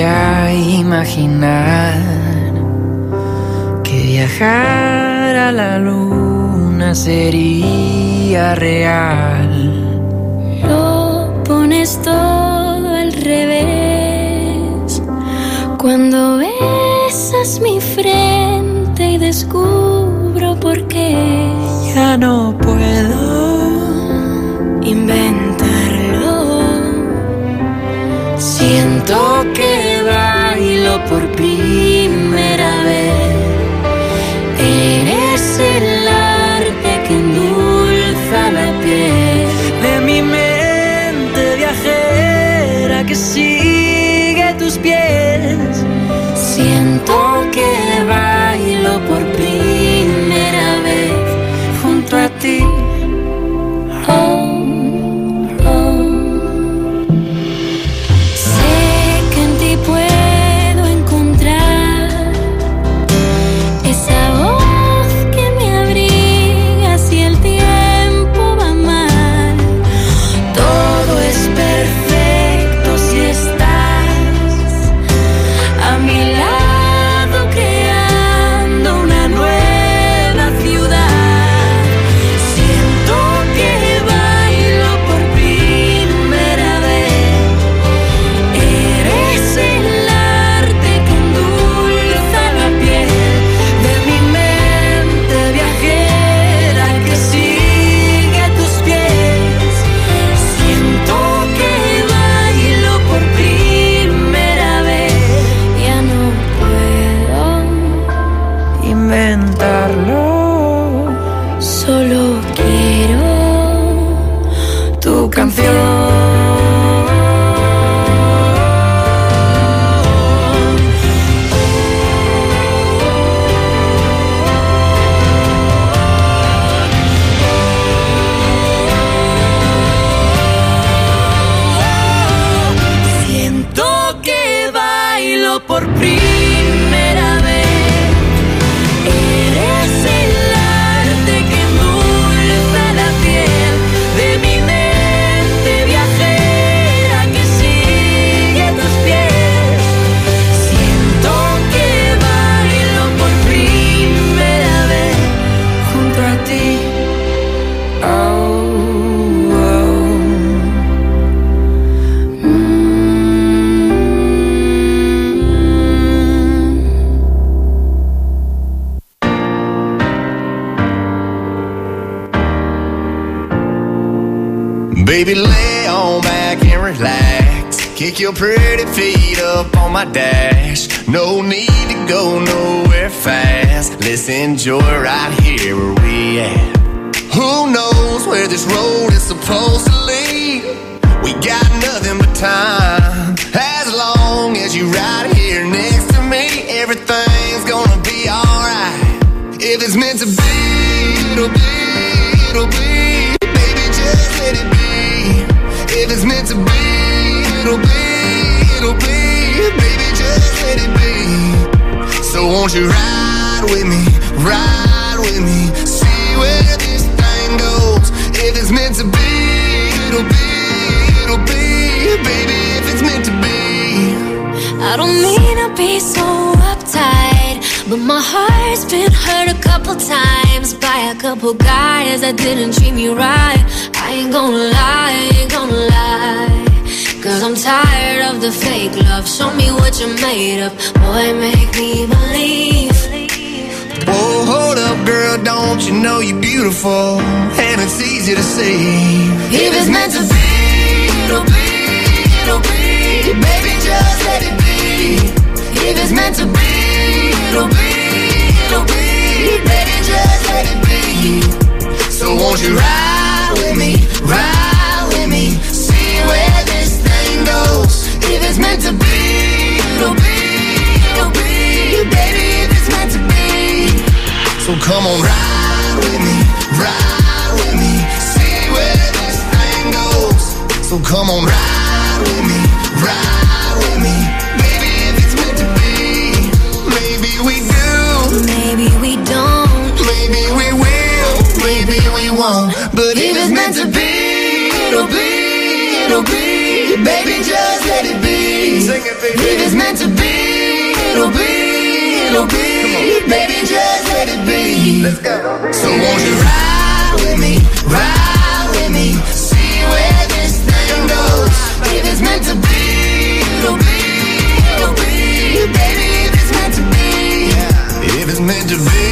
a imaginar que viajar a la luna sería real. Lo pones todo al revés. Cuando besas mi frente y descubro por qué Ya no puedo inventarlo. Siento que Baby, lay on back and relax. Kick your pretty feet up on my dash. No need to go nowhere fast. Let's enjoy right here where we at. Who knows where this road is supposed to lead? We got nothing but time. As long as you right here next to me, everything's gonna be alright. If it's meant to be, Won't you ride with me, ride with me, see where this thing goes. If it's meant to be, it'll be, it'll be. Baby, if it's meant to be. I don't mean to be so uptight, but my heart's been hurt a couple times by a couple guys that didn't treat me right. I ain't gonna lie, I ain't gonna lie. Cause I'm tired of the fake love. Show me what you're made of. Boy, make me believe. Whoa, hold up, girl, don't you know you're beautiful? And it's easy to see. If it's meant to be, it'll be, it'll be. Baby, just let it be. If it's meant to be, it'll be, it'll be. Baby, just let it be. So won't you ride with me, ride with me, it's meant to be, it'll be, it'll be. Baby, if it's meant to be. So come on, ride with me, ride with me, see where this thing goes. So come on, ride with me, ride with me, baby, if it's meant to be. Maybe we do, maybe we don't, maybe we will, maybe we won't. But if it's meant to be, it'll be, it'll be, baby, just let it be. If it's meant to be, it'll be, it'll be, baby, just let it be. Let's go. So won't you ride with me, ride with me, see where this thing goes. If it's meant to be, it'll be, it'll be, baby, if it's meant to be. If it's meant to be,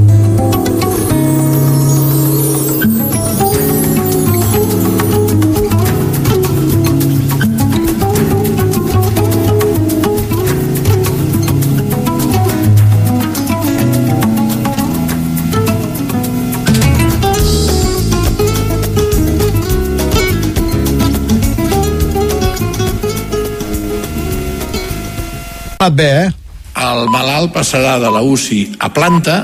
Anat bé, eh? El malalt passarà de la UCI a planta